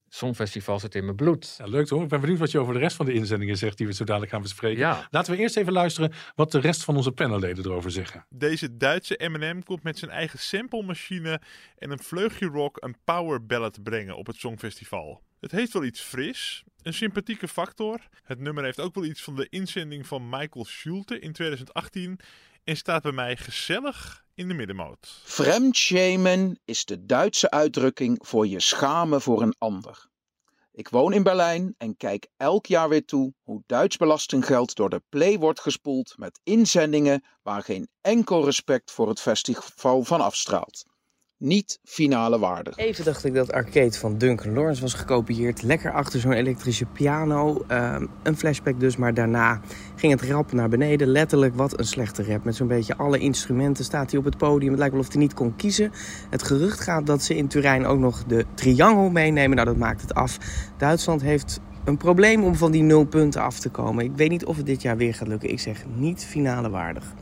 Speaker 3: Songfestival zit in mijn bloed.
Speaker 1: Ja, leuk hoor. Ik ben benieuwd wat je over de rest van de inzendingen zegt die we zo dadelijk gaan bespreken.
Speaker 3: Ja.
Speaker 1: Laten we eerst even luisteren wat de rest van onze panelleden erover zeggen.
Speaker 8: Deze Duitse M&M komt met zijn eigen samplemachine en een vleugje rock een power ballad brengen op het Songfestival. Het heeft wel iets fris, een sympathieke factor. Het nummer heeft ook wel iets van de inzending van Michael Schulte in 2018 en staat bij mij gezellig in de middenmoot.
Speaker 9: Fremdschämen is de Duitse uitdrukking voor je schamen voor een ander. Ik woon in Berlijn en kijk elk jaar weer toe hoe Duits belastinggeld door de play wordt gespoeld met inzendingen waar geen enkel respect voor het festival van afstraalt. Niet finale waardig.
Speaker 10: Even dacht ik dat Arcade van Duncan Lawrence was gekopieerd. Lekker achter zo'n elektrische piano. Ehm, een flashback dus, maar daarna ging het rap naar beneden. Letterlijk, wat een slechte rap. Met zo'n beetje alle instrumenten staat hij op het podium. Het lijkt wel of hij niet kon kiezen. Het gerucht gaat dat ze in Turijn ook nog de triangel meenemen. Nou, dat maakt het af. Duitsland heeft een probleem om van die nul punten af te komen. Ik weet niet of het dit jaar weer gaat lukken. Ik zeg niet finale waardig.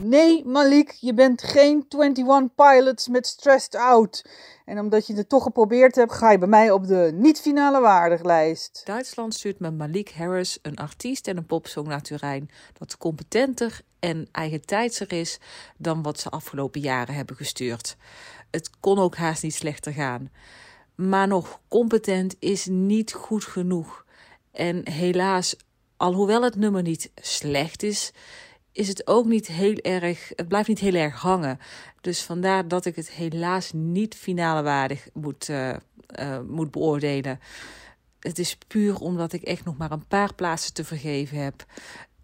Speaker 11: Nee, Malik, je bent geen 21 Pilots met Stressed Out. En omdat je het toch geprobeerd hebt, ga je bij mij op de niet-finale waardiglijst.
Speaker 12: Duitsland stuurt met Malik Harris een artiest en een popsong naar Turijn dat competenter en eigentijdser is dan wat ze afgelopen jaren hebben gestuurd. Het kon ook haast niet slechter gaan. Maar nog competent is niet goed genoeg. En helaas, alhoewel het nummer niet slecht is, is het ook niet heel erg. Het blijft niet heel erg hangen. Dus vandaar dat ik het helaas niet finale waardig moet, eh, eh, moet beoordelen. Het is puur omdat ik echt nog maar een paar plaatsen te vergeven heb.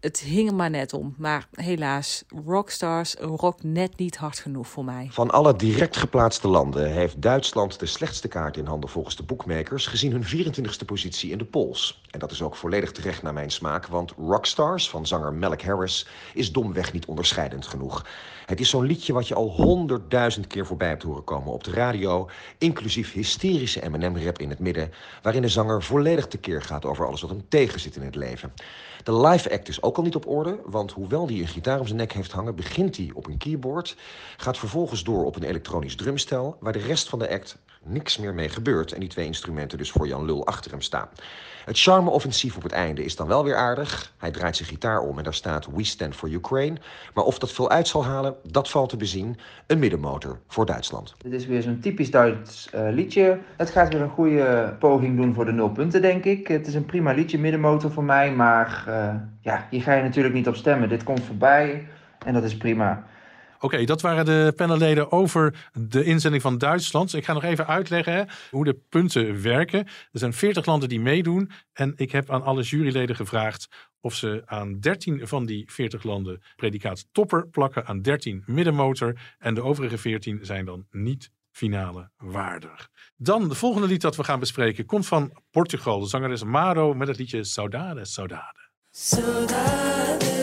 Speaker 12: Het hing er maar net om. Maar helaas, Rockstars rokt net niet hard genoeg voor mij.
Speaker 13: Van alle direct geplaatste landen heeft Duitsland de slechtste kaart in handen volgens de bookmakers, gezien hun 24e positie in de polls. En dat is ook volledig terecht naar mijn smaak, want Rockstars van zanger Malek Harris is domweg niet onderscheidend genoeg. Het is zo'n liedje wat je al honderdduizend keer voorbij hebt horen komen op de radio, inclusief hysterische M&M-rap in het midden, waarin de zanger volledig tekeer gaat over alles wat hem tegenzit in het leven. De live act is ook al niet op orde, want hoewel hij een gitaar om zijn nek heeft hangen, begint hij op een keyboard, gaat vervolgens door op een elektronisch drumstel, waar de rest van de act niks meer mee gebeurt en die twee instrumenten dus voor Jan Lul achter hem staan. Het charme-offensief op het einde is dan wel weer aardig. Hij draait zijn gitaar om en daar staat We Stand for Ukraine. Maar of dat veel uit zal halen, dat valt te bezien. Een middenmotor voor Duitsland.
Speaker 14: Dit is weer zo'n typisch Duits eh, liedje. Het gaat weer een goede poging doen voor de nul punten, denk ik. Het is een prima liedje, middenmotor voor mij. Maar eh, ja, hier ga je natuurlijk niet op stemmen. Dit komt voorbij en dat is prima.
Speaker 1: Oké, dat waren de panelleden over de inzending van Duitsland. Ik ga nog even uitleggen hoe de punten werken. Er zijn 40 landen die meedoen. En ik heb aan alle juryleden gevraagd of ze aan 13 van die 40 landen predicaat topper plakken, aan 13 middenmotor. En de overige 14 zijn dan niet finale waardig. Dan de volgende lied dat we gaan bespreken komt van Portugal. De zangeres Maro met het liedje Saudade. Saudade,
Speaker 5: saudade.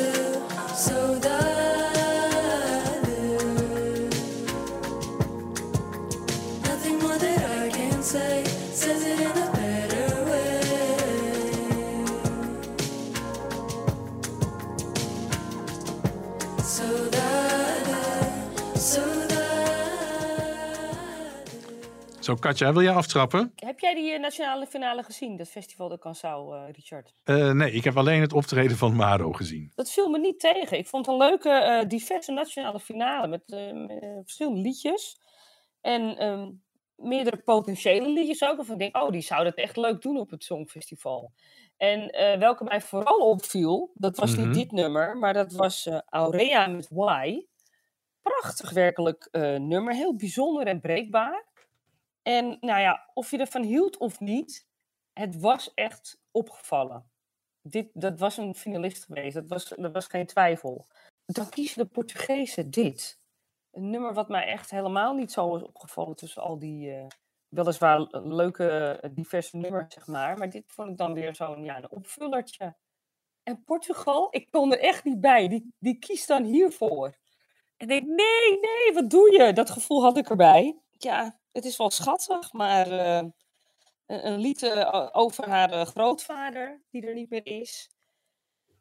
Speaker 1: Zo, Katja, wil jij aftrappen?
Speaker 2: Heb jij die eh, nationale finale gezien, dat Festival de Kansau, eh, Richard?
Speaker 1: Eh, nee, ik heb alleen het optreden van Maro gezien.
Speaker 2: Dat viel me niet tegen. Ik vond het een leuke, diverse nationale finale met, met, verschillende liedjes. En ehm, meerdere potentiële liedjes ook. Of ik denk, oh, die zouden het echt leuk doen op het Songfestival. En welke mij vooral opviel, dat was
Speaker 15: Mhm.
Speaker 2: niet dit nummer, maar dat was Aurea met Why. Prachtig werkelijk nummer, heel bijzonder en breekbaar. En nou ja, of je ervan hield of niet, het was echt opgevallen. Dit, dat was een finalist geweest, dat was, dat was geen twijfel. Dan kiezen de Portugezen dit. Een nummer wat mij echt helemaal niet zo is opgevallen tussen al die eh, weliswaar leuke, eh, diverse nummers, zeg maar. Maar dit vond ik dan weer zo'n ja, een opvullertje. En Portugal, ik kon er echt niet bij. Die, die kiest dan hiervoor. En ik denk, nee, nee, wat doe je? Dat gevoel had ik erbij. Ja, het is wel schattig, maar eh, een, een lied eh, over haar eh, grootvader, die er niet meer is.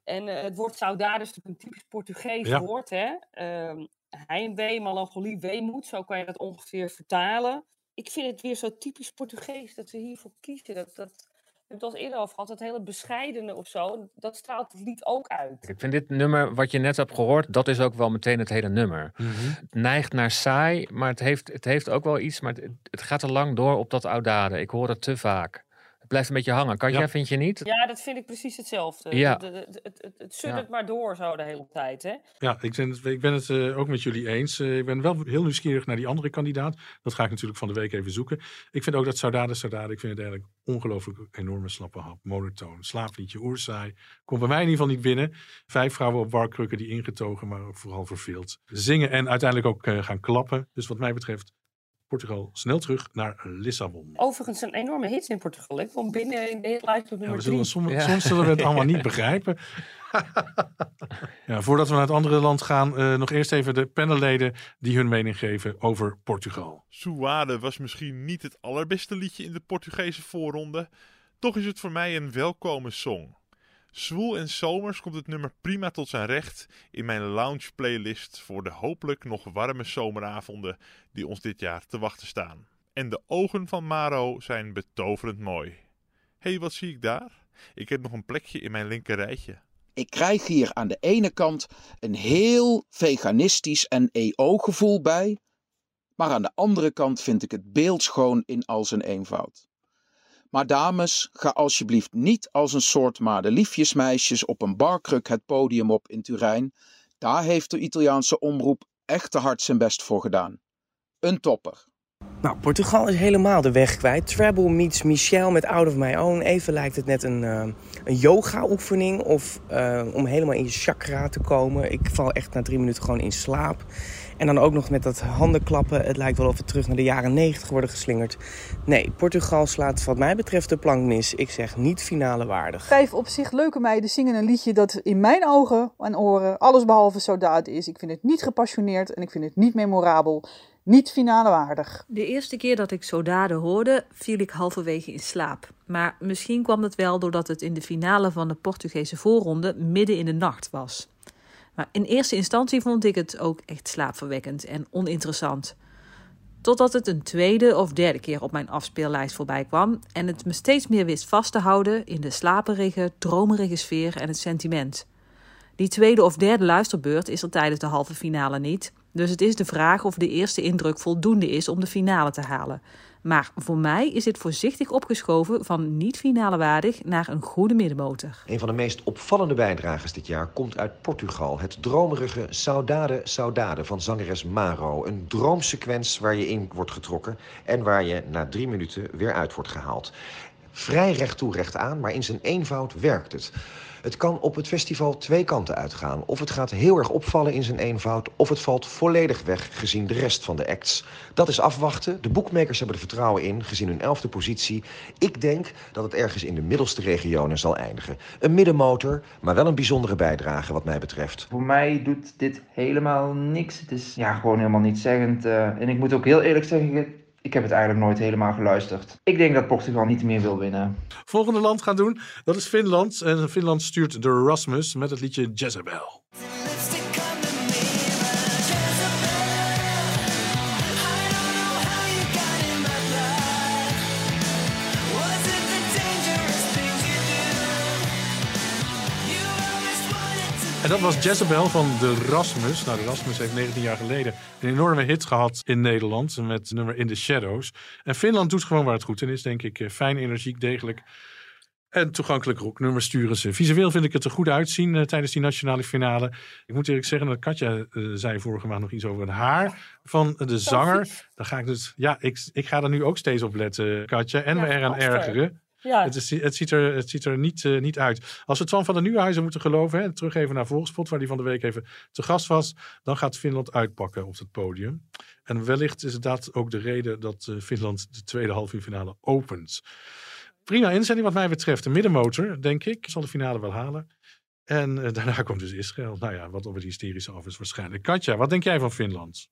Speaker 2: En het woord saudade is natuurlijk een typisch Portugees
Speaker 1: Ja.
Speaker 2: woord, hè? Ehm heimwee, melancholie, weemoed, zo kan je dat ongeveer vertalen. Ik vind het weer zo typisch Portugees dat ze hiervoor kiezen. Dat, dat, het al eerder over gehad, dat hele bescheidene of zo, dat straalt het lied ook uit.
Speaker 3: Ik vind dit nummer, wat je net hebt gehoord, dat is ook wel meteen het hele nummer. Het neigt naar saai, maar het heeft, het heeft ook wel iets, maar het, het gaat te lang door op dat oudade. Ik hoor het te vaak. Blijft een beetje hangen. Katja, vind je niet?
Speaker 2: Ja, dat vind ik precies hetzelfde.
Speaker 3: Ja.
Speaker 2: Het, het, het, het, het suddert
Speaker 1: Ja.
Speaker 2: maar door zo de hele tijd, hè?
Speaker 1: Ja, ik ben het, ik ben het eh, ook met jullie eens. Eh, ik ben wel heel nieuwsgierig naar die andere kandidaat. Dat ga ik natuurlijk van de week even zoeken. Ik vind ook dat Saudade Saudade, ik vind het eigenlijk ongelooflijk enorme slappe hap. Monotoon, slaapliedje, oerzaai. Komt bij mij in ieder geval niet binnen. Vijf vrouwen op warkrukken die ingetogen, maar ook vooral verveeld. Zingen en uiteindelijk ook eh, gaan klappen. Dus wat mij betreft, Portugal snel terug naar Lissabon.
Speaker 2: Overigens een enorme hit in Portugal. Ik kwam binnen in de hitlijst op
Speaker 1: Ja,
Speaker 2: nummer
Speaker 1: zullen, soms, soms zullen we het allemaal niet <laughs> begrijpen. ja, voordat we naar het andere land gaan, eh, nog eerst even de panelleden die hun mening geven over Portugal.
Speaker 8: Suade was misschien niet het allerbeste liedje in de Portugese voorronde. Toch is het voor mij een welkome song. Zwoel en zomers komt het nummer prima tot zijn recht in mijn lounge playlist voor de hopelijk nog warme zomeravonden die ons dit jaar te wachten staan. En de ogen van Maro zijn betoverend mooi. Hé, hey, wat zie ik daar? Ik heb nog een plekje in mijn linker rijtje.
Speaker 9: Ik krijg hier aan de ene kant een heel veganistisch en EO-gevoel bij, maar aan de andere kant vind ik het beeldschoon in al zijn eenvoud. Maar dames, ga alsjeblieft niet als een soort madeliefjesmeisjes op een barkruk het podium op in Turijn. Daar heeft de Italiaanse omroep echt te hard zijn best voor gedaan. Een topper.
Speaker 10: Nou, Portugal is helemaal de weg kwijt. Treble meets Michel met Out of My Own. Even lijkt het net een, eh, een yoga-oefening of eh, om helemaal in je chakra te komen. Ik val echt na drie minuten gewoon in slaap. En dan ook nog met dat handenklappen. Het lijkt wel of we terug naar de jaren negentig worden geslingerd. Nee, Portugal slaat wat mij betreft de plank mis. Ik zeg niet finale waardig.
Speaker 11: Vijf op zich leuke meiden zingen een liedje dat in mijn ogen en oren alles behalve soldaat is. Ik vind het niet gepassioneerd en ik vind het niet memorabel. Niet finale waardig.
Speaker 12: De eerste keer dat ik Sodade hoorde, viel ik halverwege in slaap. Maar misschien kwam dat wel doordat het in de finale van de Portugese voorronde midden in de nacht was. In eerste instantie vond ik het ook echt slaapverwekkend en oninteressant. Totdat het een tweede of derde keer op mijn afspeellijst voorbij kwam en het me steeds meer wist vast te houden in de slaperige, dromerige sfeer en het sentiment. Die tweede of derde luisterbeurt is er tijdens de halve finale niet. Dus het is de vraag of de eerste indruk voldoende is om de finale te halen. Maar voor mij is dit voorzichtig opgeschoven van niet finale waardig naar een goede middenmotor.
Speaker 13: Een van de meest opvallende bijdragers dit jaar komt uit Portugal. Het dromerige Saudade Saudade van zangeres Maro. Een droomsequens waar je in wordt getrokken en waar je na drie minuten weer uit wordt gehaald. Vrij recht toe recht aan, maar in zijn eenvoud werkt het. Het kan op het festival twee kanten uitgaan. Of het gaat heel erg opvallen in zijn eenvoud, of het valt volledig weg gezien de rest van de acts. Dat is afwachten. De boekmakers hebben er vertrouwen in, gezien hun elfde positie. Ik denk dat het ergens in de middelste regionen zal eindigen. Een middenmotor, maar wel een bijzondere bijdrage wat mij betreft.
Speaker 14: Voor mij doet dit helemaal niks. Het is ja, gewoon helemaal niet zeggend. eh, en ik moet ook heel eerlijk zeggen, ik- heb het eigenlijk nooit helemaal geluisterd. Ik denk dat Portugal niet meer wil winnen.
Speaker 1: Volgende land gaan doen, dat is Finland. En Finland stuurt de Rasmus met het liedje Jezebel. Dat was Jezebel van de Rasmus. Nou, de Rasmus heeft 19 jaar geleden een enorme hit gehad in Nederland met het nummer In the Shadows. En Finland doet gewoon waar het goed in is, denk ik. Eh, Fijn, energiek, degelijk. En toegankelijk rocknummers sturen ze. Visueel vind ik het er goed uitzien eh, tijdens die nationale finale. Ik moet eerlijk zeggen dat Katja eh, zei vorige maand nog iets over het haar van de zanger. Dan ga ik dus, ja, ik, ik ga er nu ook steeds op letten, Katja. En
Speaker 2: Ja,
Speaker 1: me eraan
Speaker 2: gadver.
Speaker 1: ergeren.
Speaker 2: Ja.
Speaker 1: Het, is, het ziet er, het ziet er niet, eh, niet uit. Als we Twan van der Nieuwhuizen moeten geloven, hè, terug even naar Volkspot, waar die van de week even te gast was, dan gaat Finland uitpakken op het podium. En wellicht is dat ook de reden dat eh, Finland de tweede halve finale opent. Prima inzending wat mij betreft. De middenmotor, denk ik, zal de finale wel halen. En eh, daarna <laughs> komt dus Israël. Nou ja, wat op het hysterische af is waarschijnlijk. Katja, wat denk jij van Finland?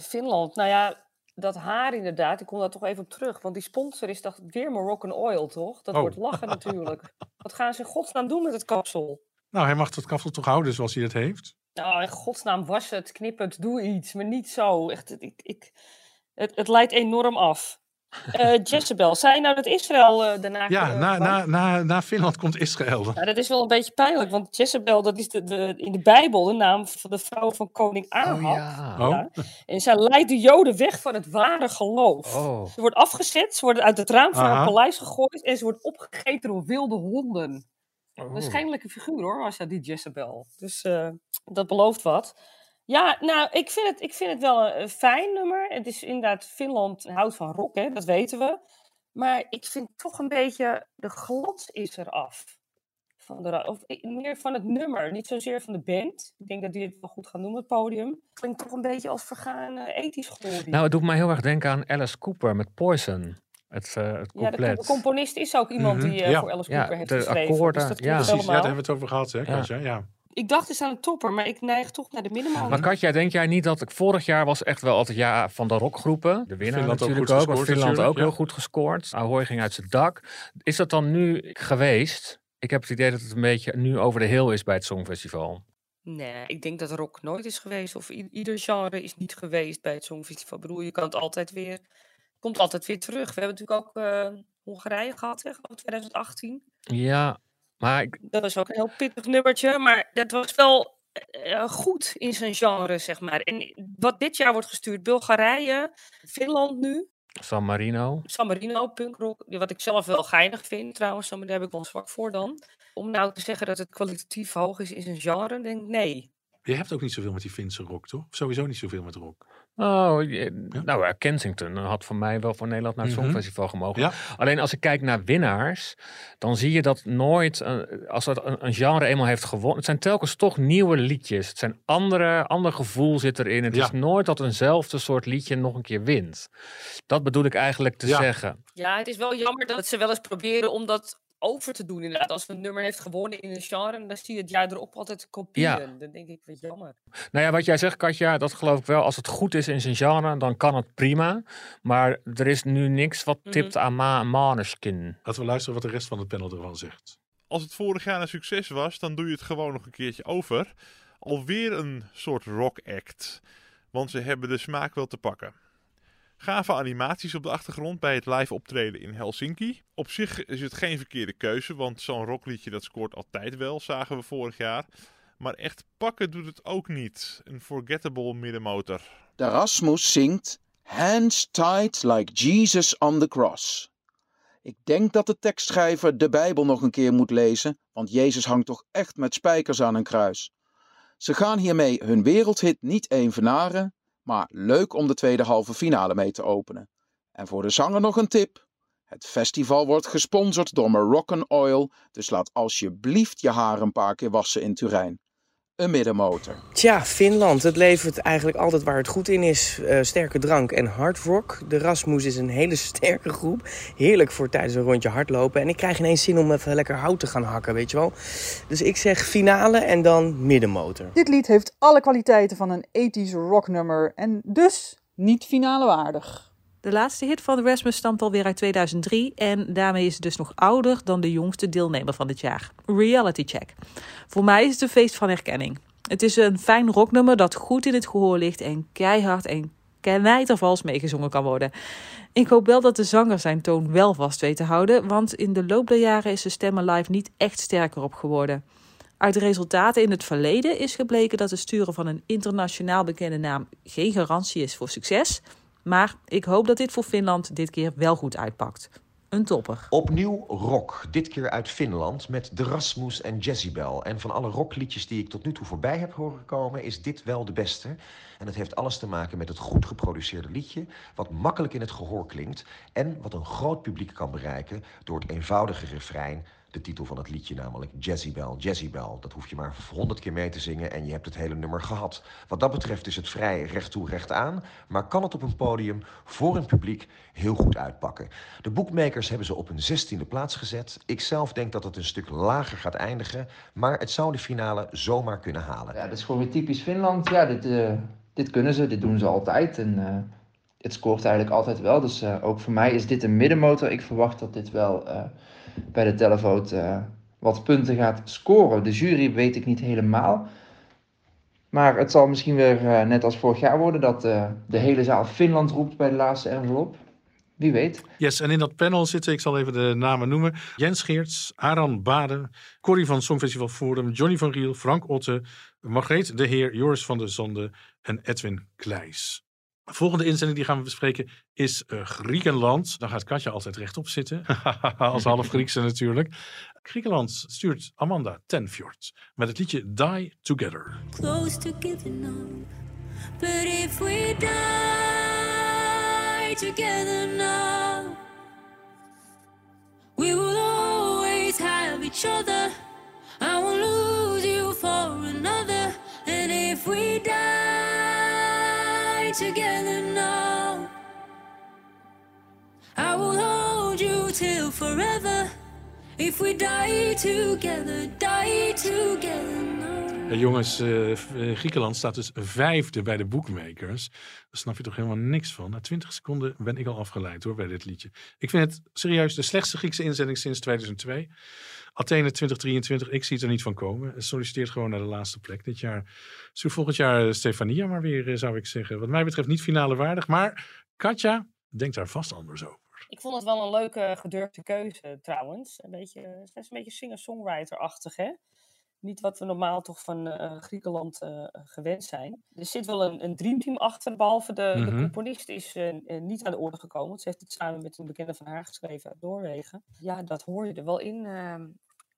Speaker 2: Finland, nou ja, dat haar inderdaad, ik kom daar toch even op terug. Want die sponsor is toch weer Moroccan Oil, toch? Dat
Speaker 1: Oh.
Speaker 2: wordt lachen natuurlijk. <laughs> Wat gaan ze in godsnaam doen met het kapsel?
Speaker 1: Nou, hij mag het kapsel toch houden zoals hij het heeft?
Speaker 2: Nou, in godsnaam was het, knip het, doe iets, maar niet zo. Echt, ik, ik, het, het leidt enorm af. Eh Jezebel, zei je nou dat Israël eh, daarna...
Speaker 1: Ja,
Speaker 2: eh,
Speaker 1: na, na, na, na Finland komt Israël.
Speaker 2: Ja, dat is wel een beetje pijnlijk, want Jezebel, dat is de, de, in de Bijbel de naam van de vrouw van koning Ahab.
Speaker 1: Oh.
Speaker 2: En zij leidt de Joden weg van het ware geloof.
Speaker 3: Oh.
Speaker 2: Ze wordt afgezet, ze wordt uit het raam van haar paleis gegooid en ze wordt opgegeten door wilde honden.
Speaker 3: Oh.
Speaker 2: Een schijnlijke figuur hoor, was dat die Jezebel. Dus eh, dat belooft wat. Ja, nou, ik vind het, ik vind het wel een, fijn nummer. Het is inderdaad, Finland houdt van rock, hè, dat weten we. Maar ik vind toch een beetje, de glans is eraf. Van de, of meer van het nummer, niet zozeer van de band. Ik denk dat die het wel goed gaan doen, het podium. Klinkt toch een beetje als vergaan ethisch geworden.
Speaker 3: Nou, het doet mij heel erg denken aan Alice Cooper met Poison. Het, het
Speaker 2: ja, de, componist is ook iemand
Speaker 1: Mhm,
Speaker 2: die eh,
Speaker 1: ja.
Speaker 2: voor Alice
Speaker 3: Ja,
Speaker 2: Cooper heeft
Speaker 3: de
Speaker 2: geschreven.
Speaker 3: akkoorden,
Speaker 2: dus dat
Speaker 3: ja.
Speaker 1: Precies, ja, daar hebben we het over gehad, hè,
Speaker 3: Ja.
Speaker 1: Katja? Ja.
Speaker 2: Ik dacht eens aan een topper, maar ik neig toch naar de middenmoot.
Speaker 3: Maar Katja, denk jij niet dat ik vorig jaar was echt wel altijd ja van de rockgroepen? De winnaar
Speaker 1: Finland ook
Speaker 3: natuurlijk
Speaker 1: goed
Speaker 3: ook, maar
Speaker 1: gescoord
Speaker 3: Finland ook heel goed gescoord. Ahoy ging uit zijn dak. Is dat dan nu geweest? Ik heb het idee dat het een beetje nu over de heel is bij het Songfestival.
Speaker 2: Nee, ik denk dat rock nooit is geweest. Of ieder genre is niet geweest bij het Songfestival. Ik bedoel, je kan het altijd weer... komt altijd weer terug. We hebben natuurlijk ook eh, Hongarije gehad, hè, geloof ik, 2018.
Speaker 3: Ja, maar ik,
Speaker 2: Dat was ook een heel pittig nummertje. Maar dat was wel eh, goed in zijn genre, zeg maar. En wat dit jaar wordt gestuurd, Bulgarije, Finland nu.
Speaker 3: San Marino.
Speaker 2: San Marino, punkrock, wat ik zelf wel geinig vind trouwens, maar daar heb ik wel zwak voor dan. Om nou te zeggen dat het kwalitatief hoog is in zijn genre, denk ik nee.
Speaker 1: Je hebt ook niet zoveel met die Finse rock, toch? Sowieso niet zoveel met rock.
Speaker 3: Oh, je- nou ja, Kensington had voor mij wel voor Nederland naar het
Speaker 1: Mhm.
Speaker 3: Songfestival gemogen.
Speaker 1: Ja.
Speaker 3: Alleen als ik kijk naar winnaars, dan zie je dat nooit, eh, als dat een, een genre eenmaal heeft gewonnen, het zijn telkens toch nieuwe liedjes. Het zijn andere, ander gevoel zit erin. Het
Speaker 1: Ja.
Speaker 3: is nooit dat eenzelfde soort liedje nog een keer wint. Dat bedoel ik eigenlijk te
Speaker 1: Ja.
Speaker 3: zeggen.
Speaker 2: Ja, het is wel jammer dat ze wel eens proberen om dat over te doen inderdaad. Als een nummer heeft gewonnen in een genre, dan zie je het jaar erop altijd kopieën. Dan denk ik, wat jammer.
Speaker 3: Nou ja, wat jij zegt, Katja, dat geloof ik wel. Als het goed is in zijn genre, dan kan het prima. Maar er is nu niks wat
Speaker 2: Mhm.
Speaker 3: tipt aan Ma Maneskin.
Speaker 1: Laten we luisteren wat de rest van het panel ervan zegt.
Speaker 8: Als het vorig jaar een succes was, dan doe je het gewoon nog een keertje over. Alweer een soort rock act. Want ze hebben de smaak wel te pakken. Gave animaties op de achtergrond bij het live optreden in Helsinki. Op zich is het geen verkeerde keuze, want zo'n rockliedje dat scoort altijd wel, zagen we vorig jaar. Maar echt pakken doet het ook niet. Een forgettable middenmotor.
Speaker 9: De Rasmus zingt Hands tied like Jesus on the cross. Ik denk dat de tekstschrijver de Bijbel nog een keer moet lezen, want Jezus hangt toch echt met spijkers aan een kruis. Ze gaan hiermee hun wereldhit niet evenaren, maar leuk om de tweede halve finale mee te openen. En voor de zanger nog een tip. Het festival wordt gesponsord door Moroccan Oil, dus laat alsjeblieft je haar een paar keer wassen in Turijn. Een middenmotor.
Speaker 10: Tja, Finland. Het levert eigenlijk altijd waar het goed in is. Eh, sterke drank en hard rock. De Rasmus is een hele <laughs> sterke groep. Heerlijk voor tijdens een rondje hardlopen. En ik krijg ineens zin om even lekker hout te gaan hakken, weet je wel. Dus ik zeg finale en dan middenmotor.
Speaker 11: Dit lied heeft alle kwaliteiten van een ethisch rocknummer en dus niet finale waardig.
Speaker 12: De laatste hit van Rasmus stamt alweer uit 2003 en daarmee is het dus nog ouder dan de jongste deelnemer van dit jaar. Reality Check. Voor mij is het een feest van herkenning. Het is een fijn rocknummer dat goed in het gehoor ligt en keihard en knijtervals meegezongen kan worden. Ik hoop wel dat de zanger zijn toon wel vast weet te houden, want in de loop der jaren is zijn stemmen live niet echt sterker op geworden. Uit resultaten in het verleden is gebleken dat het sturen van een internationaal bekende naam geen garantie is voor succes. Maar ik hoop dat dit voor Finland dit keer wel goed uitpakt. Een topper.
Speaker 13: Opnieuw rock, dit keer uit Finland met de en Jezebel. En van alle rockliedjes die ik tot nu toe voorbij heb horen komen, is dit wel de beste. En het heeft alles te maken met het goed geproduceerde liedje, wat makkelijk in het gehoor klinkt en wat een groot publiek kan bereiken door het eenvoudige refrein. De titel van het liedje namelijk Jezebel, Jezebel. Dat hoef je maar honderd keer mee te zingen en je hebt het hele nummer gehad. Wat dat betreft is het vrij recht toe recht aan, maar kan het op een podium voor een publiek heel goed uitpakken. De boekmakers hebben ze op een zestiende plaats gezet. Ik zelf denk dat het een stuk lager gaat eindigen, maar het zou de finale zomaar kunnen halen.
Speaker 14: Ja, dat is gewoon weer typisch Finland. Ja, dit, eh, dit kunnen ze, dit doen ze altijd. En eh, het scoort eigenlijk altijd wel. Dus eh, ook voor mij is dit een middenmotor. Ik verwacht dat dit wel eh, bij de televote eh, wat punten gaat scoren. De jury weet ik niet helemaal. Maar het zal misschien weer net als vorig jaar worden dat de hele zaal Finland roept bij de laatste envelop. Wie weet.
Speaker 1: Yes, en in dat panel zitten, ik zal even de namen noemen. Jens Geerts, Aran Baden, Corrie van Songfestival Forum, Johnny van Riel, Frank Otte, Margreet de Heer, Joris van der Zonde en Edwin Kleijs. De volgende inzending die gaan we bespreken is eh, Griekenland. Daar gaat Katja altijd rechtop zitten. <laughs> Als half Griekse natuurlijk. Griekenland stuurt Amanda Tenfjord met het liedje Die Together.
Speaker 5: close to giving up. But if we die together now, we will always have each other. I lose together now, I will hold you till forever. If we die together, die together now.
Speaker 1: Jongens, eh, eh, Griekenland staat dus vijfde bij de boekmakers. Daar snap je toch helemaal niks van. Na 20 seconden ben ik al afgeleid hoor bij dit liedje. Ik vind het serieus de slechtste Griekse inzending sinds 2002. Athene 2023, ik zie het er niet van komen. Solliciteert gewoon naar de laatste plek dit jaar. Zo volgend jaar eh, Stefania maar weer, eh, zou ik zeggen. Wat mij betreft niet finale waardig. Maar Katja denkt daar vast anders over.
Speaker 2: Ik vond het wel een leuke gedurfde keuze trouwens. Een beetje, het is een beetje singer-songwriter-achtig, hè? Niet wat we normaal toch van eh, Griekenland gewend zijn. Er zit wel een, een dreamteam achter, behalve de, de
Speaker 1: Mhm.
Speaker 2: componist is niet aan de orde gekomen. Ze heeft het samen met een bekende van haar geschreven uit Noorwegen. Ja, dat hoor je er wel in.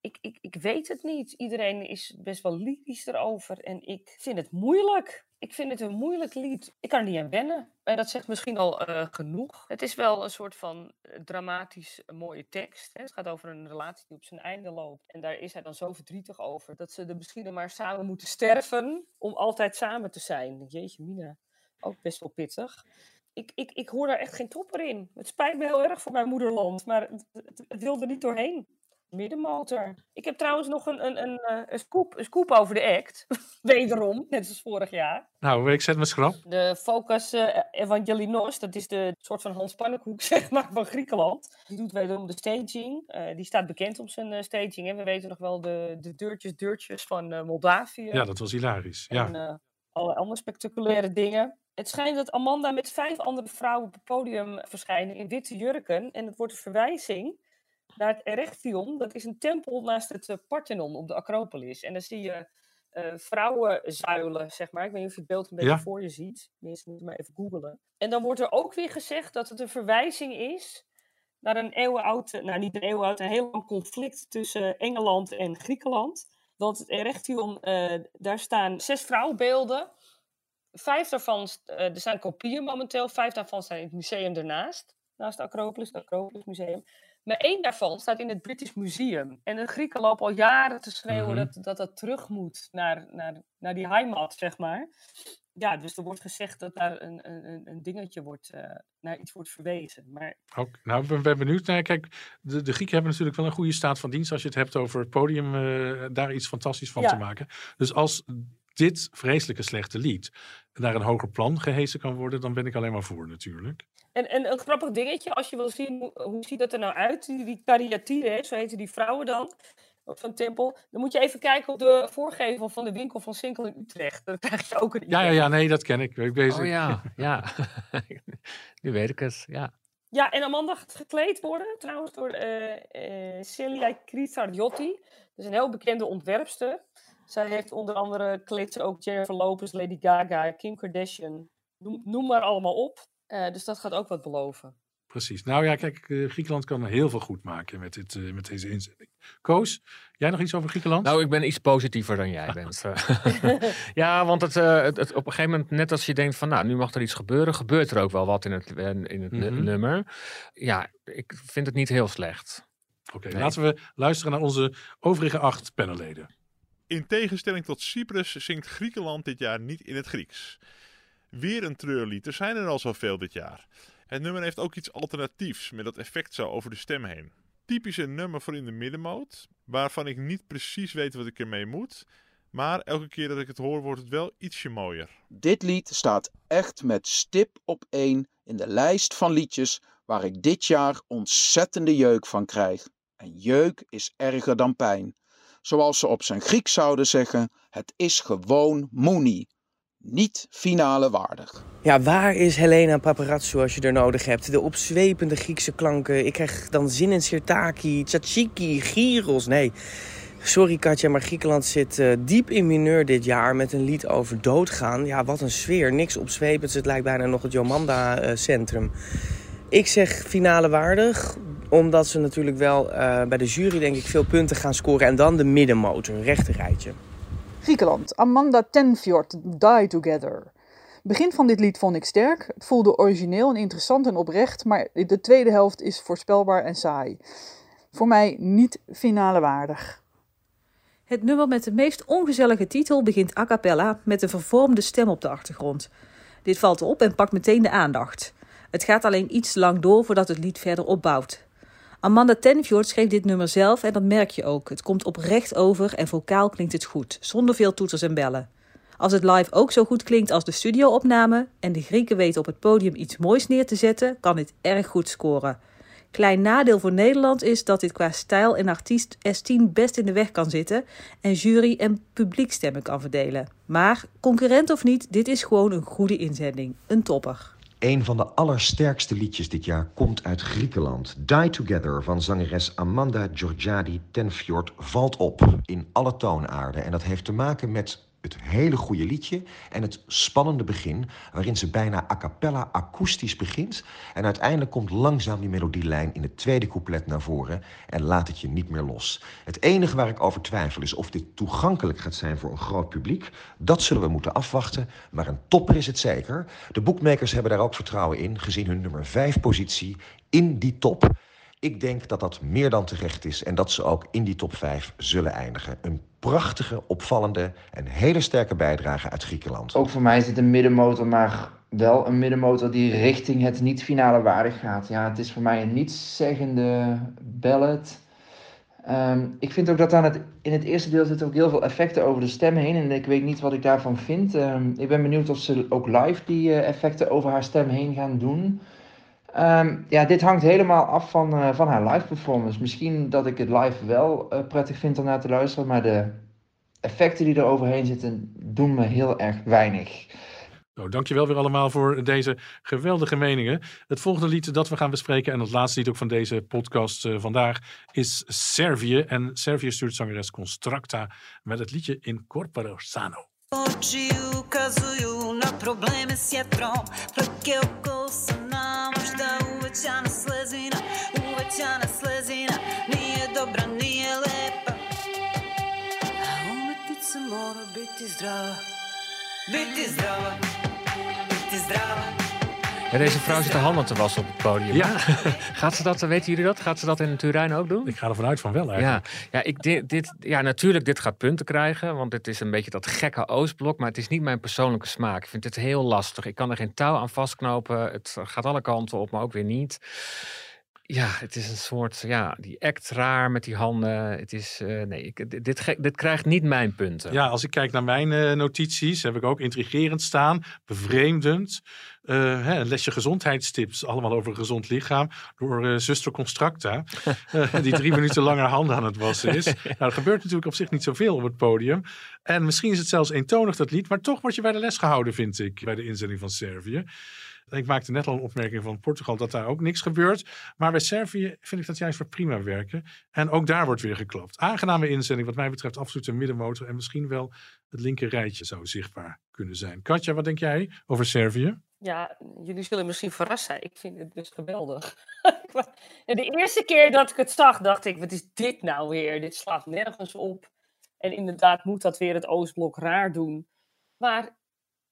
Speaker 2: Ik, ik, ik weet het niet. Iedereen is best wel lyrisch erover. En ik vind het moeilijk. Ik vind het een moeilijk lied. Ik kan er niet aan wennen. En dat zegt misschien al eh, genoeg. Het is wel een soort van eh, dramatisch eh, mooie tekst. Hè? Het gaat over een relatie die op zijn einde loopt. En daar is hij dan zo verdrietig over. Dat ze er misschien maar samen moeten sterven. Om altijd samen te zijn. Jeetje mina. Ook best wel pittig. Ik, ik, ik hoor daar echt geen topper in. Het spijt me heel erg voor mijn moederland. Maar het, het wil er niet doorheen. Middenmotor. Ik heb trouwens nog een, een, een, eh, een, scoop, een scoop over de act. <laughs> Wederom, net als vorig jaar.
Speaker 1: Nou, ik zet me schrap.
Speaker 2: De Focus eh, Evangelinos, dat is de soort van Hans Pannenkoek <laughs> zeg maar, van Griekenland. Die doet wederom de staging. Eh, die staat bekend om zijn staging. En we weten nog wel de, de deurtjes, deurtjes van Moldavië.
Speaker 1: Ja, dat was hilarisch. Ja.
Speaker 2: En allerlei andere spectaculaire dingen. Het schijnt dat Amanda met vijf andere vrouwen op het podium verschijnen in witte jurken. En het wordt een verwijzing naar het Erechtheion. Dat is een tempel naast het eh, Parthenon op de Acropolis. En dan zie je eh, vrouwenzuilen, zeg maar. Ik weet niet of je het beeld een beetje
Speaker 1: Ja.
Speaker 2: voor je ziet. Mensen moeten maar even googelen. En dan wordt er ook weer gezegd dat het een verwijzing is naar een eeuwenoud, nou niet een eeuwenoud, een heel lang conflict tussen Engeland en Griekenland. Want het Erechtheion, eh, daar staan zes vrouwenbeelden. Vijf daarvan, eh, er zijn kopieën momenteel, vijf daarvan zijn in het museum ernaast. Naast de Acropolis, het Acropolis Museum. Maar één daarvan staat in het British Museum. En de Grieken lopen al jaren te schreeuwen
Speaker 1: Mhm.
Speaker 2: dat, dat dat terug moet naar, naar, naar die heimat, zeg maar. Ja, dus er wordt gezegd dat daar een, een, een- dingetje wordt, eh, naar iets wordt verwezen. Maar
Speaker 1: Ook, nou, ik ben, ben benieuwd. Nou, kijk, de, de Grieken hebben natuurlijk wel een goede staat van dienst als je het hebt over het podium, eh, daar iets fantastisch van
Speaker 2: Ja.
Speaker 1: te maken. Dus als dit vreselijke slechte lied naar een hoger plan gehesen kan worden, dan ben ik alleen maar voor natuurlijk.
Speaker 2: En, en een grappig dingetje, als je wil zien hoe, hoe ziet dat er nou uit, die, die zo heten die vrouwen dan, zo'n tempel, dan moet je even kijken op de voorgevel van de winkel van Sinkel in Utrecht. Dan krijg je ook een
Speaker 1: Ja, ja, ja, nee, dat ken ik. ik bezig.
Speaker 3: Oh ja, <laughs> ja. <laughs> nu weet ik het, ja.
Speaker 2: Ja, en Amanda gaat gekleed worden, trouwens, door eh eh Celia Crisardiotti. Dus een heel bekende ontwerpster. Zij heeft onder andere kleedt ze ook Jennifer Lopez, Lady Gaga, Kim Kardashian. Noem, noem maar allemaal op. Eh, dus dat gaat ook wat beloven.
Speaker 1: Precies. Nou ja, kijk, eh, Griekenland kan heel veel goed maken met, dit, eh, met deze inzending. Koos, jij nog iets over Griekenland?
Speaker 3: Nou, ik ben iets positiever dan jij bent. <laughs> eh. <laughs> ja, want het, eh, het, het- op een gegeven moment, net als je denkt van, nou, nu mag er iets gebeuren, gebeurt er ook wel wat in het, in het
Speaker 1: Mhm.
Speaker 3: nummer. Ja, ik vind het niet heel slecht.
Speaker 1: Oké,
Speaker 3: Nee.
Speaker 1: laten we luisteren naar onze overige acht panelleden.
Speaker 8: In tegenstelling tot Cyprus zingt Griekenland dit jaar niet in het Grieks. Weer een treurlied, er zijn er al zoveel dit jaar. Het nummer heeft ook iets alternatiefs met dat effect zo over de stem heen. Typisch een nummer voor in de middenmoot, waarvan ik niet precies weet wat ik ermee moet. Maar elke keer dat ik het hoor wordt het wel ietsje mooier.
Speaker 9: Dit lied staat echt met stip op één in de lijst van liedjes waar ik dit jaar ontzettende jeuk van krijg. En jeuk is erger dan pijn. Zoals ze op zijn Grieks zouden zeggen, het is gewoon moenie. Niet finale waardig.
Speaker 10: Ja, waar is Helena Paparazzo als je er nodig hebt? De opzwepende Griekse klanken. Ik krijg dan zin in sirtaki, tzatziki, gyros. Nee, sorry Katja, maar Griekenland zit eh, diep in mineur dit jaar met een lied over doodgaan. Ja, wat een sfeer. Niks opzwepends. Het lijkt bijna nog het Jomanda-centrum. Ik zeg finale waardig, omdat ze natuurlijk wel eh, bij de jury denk ik veel punten gaan scoren. En dan de middenmotor, een rechte rijtje.
Speaker 11: Griekenland, Amanda Tenfjord, Die Together. Begin van dit lied vond ik sterk. Het voelde origineel en interessant en oprecht, maar de tweede helft is voorspelbaar en saai. Voor mij niet finale waardig.
Speaker 12: Het nummer met de meest ongezellige titel begint a cappella met een vervormde stem op de achtergrond. Dit valt op en pakt meteen de aandacht. Het gaat alleen iets lang door voordat het lied verder opbouwt. Amanda Tenfjord schreef dit nummer zelf en dat merk je ook. Het komt oprecht over en vocaal klinkt het goed, zonder veel toeters en bellen. Als het live ook zo goed klinkt als de studioopname en de Grieken weten op het podium iets moois neer te zetten, kan dit erg goed scoren. Klein nadeel voor Nederland is dat dit qua stijl en artiest S10 best in de weg kan zitten en jury en publiekstemmen kan verdelen. Maar, concurrent of niet, dit is gewoon een goede inzending. Een topper.
Speaker 13: Een van de allersterkste liedjes dit jaar komt uit Griekenland. Die Together van zangeres Amanda Georgiadi Tenfjord valt op in alle toonaarden. En dat heeft te maken met het hele goede liedje en het spannende begin... waarin ze bijna a cappella akoestisch begint... en uiteindelijk komt langzaam die melodielijn in het tweede couplet naar voren... en laat het je niet meer los. Het enige waar ik over twijfel is of dit toegankelijk gaat zijn voor een groot publiek. Dat zullen we moeten afwachten, maar een topper is het zeker. De boekmakers hebben daar ook vertrouwen in... gezien hun nummer 5 positie in die top... Ik denk dat dat meer dan terecht is en dat ze ook in die top 5 zullen eindigen. Een prachtige, opvallende en hele sterke bijdrage uit Griekenland.
Speaker 14: Ook voor mij is het een middenmotor, maar wel een middenmotor die richting het niet-finale waardig gaat. Ja, het is voor mij een nietszeggende ballad. Ehm, ik vind ook dat aan het, in het eerste deel zitten ook heel veel effecten over de stem heen. En ik weet niet wat ik daarvan vind. Ehm, ik ben benieuwd of ze ook live die eh, effecten over haar stem heen gaan doen. Ehm, ja, dit hangt helemaal af van, eh, van haar live performance. Misschien dat ik het live wel eh, prettig vind om naar te luisteren, maar de effecten die er overheen zitten doen me heel erg weinig.
Speaker 1: Nou, dankjewel weer allemaal voor deze geweldige meningen. Het volgende lied dat we gaan bespreken en het laatste lied ook van deze podcast eh, vandaag is Servië. En Servië stuurt zangeres Constracta met het liedje In Corpore Sano.
Speaker 5: Oči ukazuju na probleme s jetrom. Fleke oko se nam Možda uvećana slezina Uvećana slezina. Nije dobra, nije lepa. A umetnica mora biti zdrava. Biti zdrava Biti zdrava
Speaker 3: Ja, deze vrouw zit de handen te wassen op het podium.
Speaker 1: Ja. <laughs>
Speaker 3: Gaat ze dat, weten jullie dat? Gaat ze dat in Turijn ook doen?
Speaker 1: Ik ga ervan uit van wel
Speaker 3: Ja,
Speaker 1: eigenlijk.
Speaker 3: ja, ik, dit, dit, ja, natuurlijk, dit gaat punten krijgen. Want het is een beetje dat gekke Oostblok. Maar het is niet mijn persoonlijke smaak. Ik vind het heel lastig. Ik kan er geen touw aan vastknopen. Het gaat alle kanten op, maar ook weer niet. Ja, het is een soort, ja, die act raar met die handen. Het is, eh, nee, ik, dit, dit, krijgt niet mijn punten.
Speaker 1: Ja, als ik kijk naar mijn eh, notities, heb ik ook intrigerend staan, bevreemdend. eh, hè, een lesje gezondheidstips, allemaal over een gezond lichaam, door zuster Constracta, <laughs> eh, die drie minuten lang haar handen aan het wassen is. <laughs> Nou, er gebeurt natuurlijk op zich niet zoveel op het podium. En misschien is het zelfs eentonig, dat lied, maar toch word je bij de les gehouden, vind ik, bij de inzending van Servië. Ik maakte net al een opmerking van Portugal dat daar ook niks gebeurt. Maar bij Servië vind ik dat juist weer prima werken. En ook daar wordt weer geklapt. Aangename inzending, wat mij betreft absoluut een middenmotor. En misschien wel het linker rijtje zou zichtbaar kunnen zijn. Katja, wat denk jij over Servië?
Speaker 2: Ja, jullie zullen misschien verrast zijn. Ik vind het dus geweldig. <laughs> De eerste keer dat ik het zag, dacht ik: wat is dit nou weer? Dit slaat nergens op. En inderdaad moet dat weer het Oostblok raar doen. Maar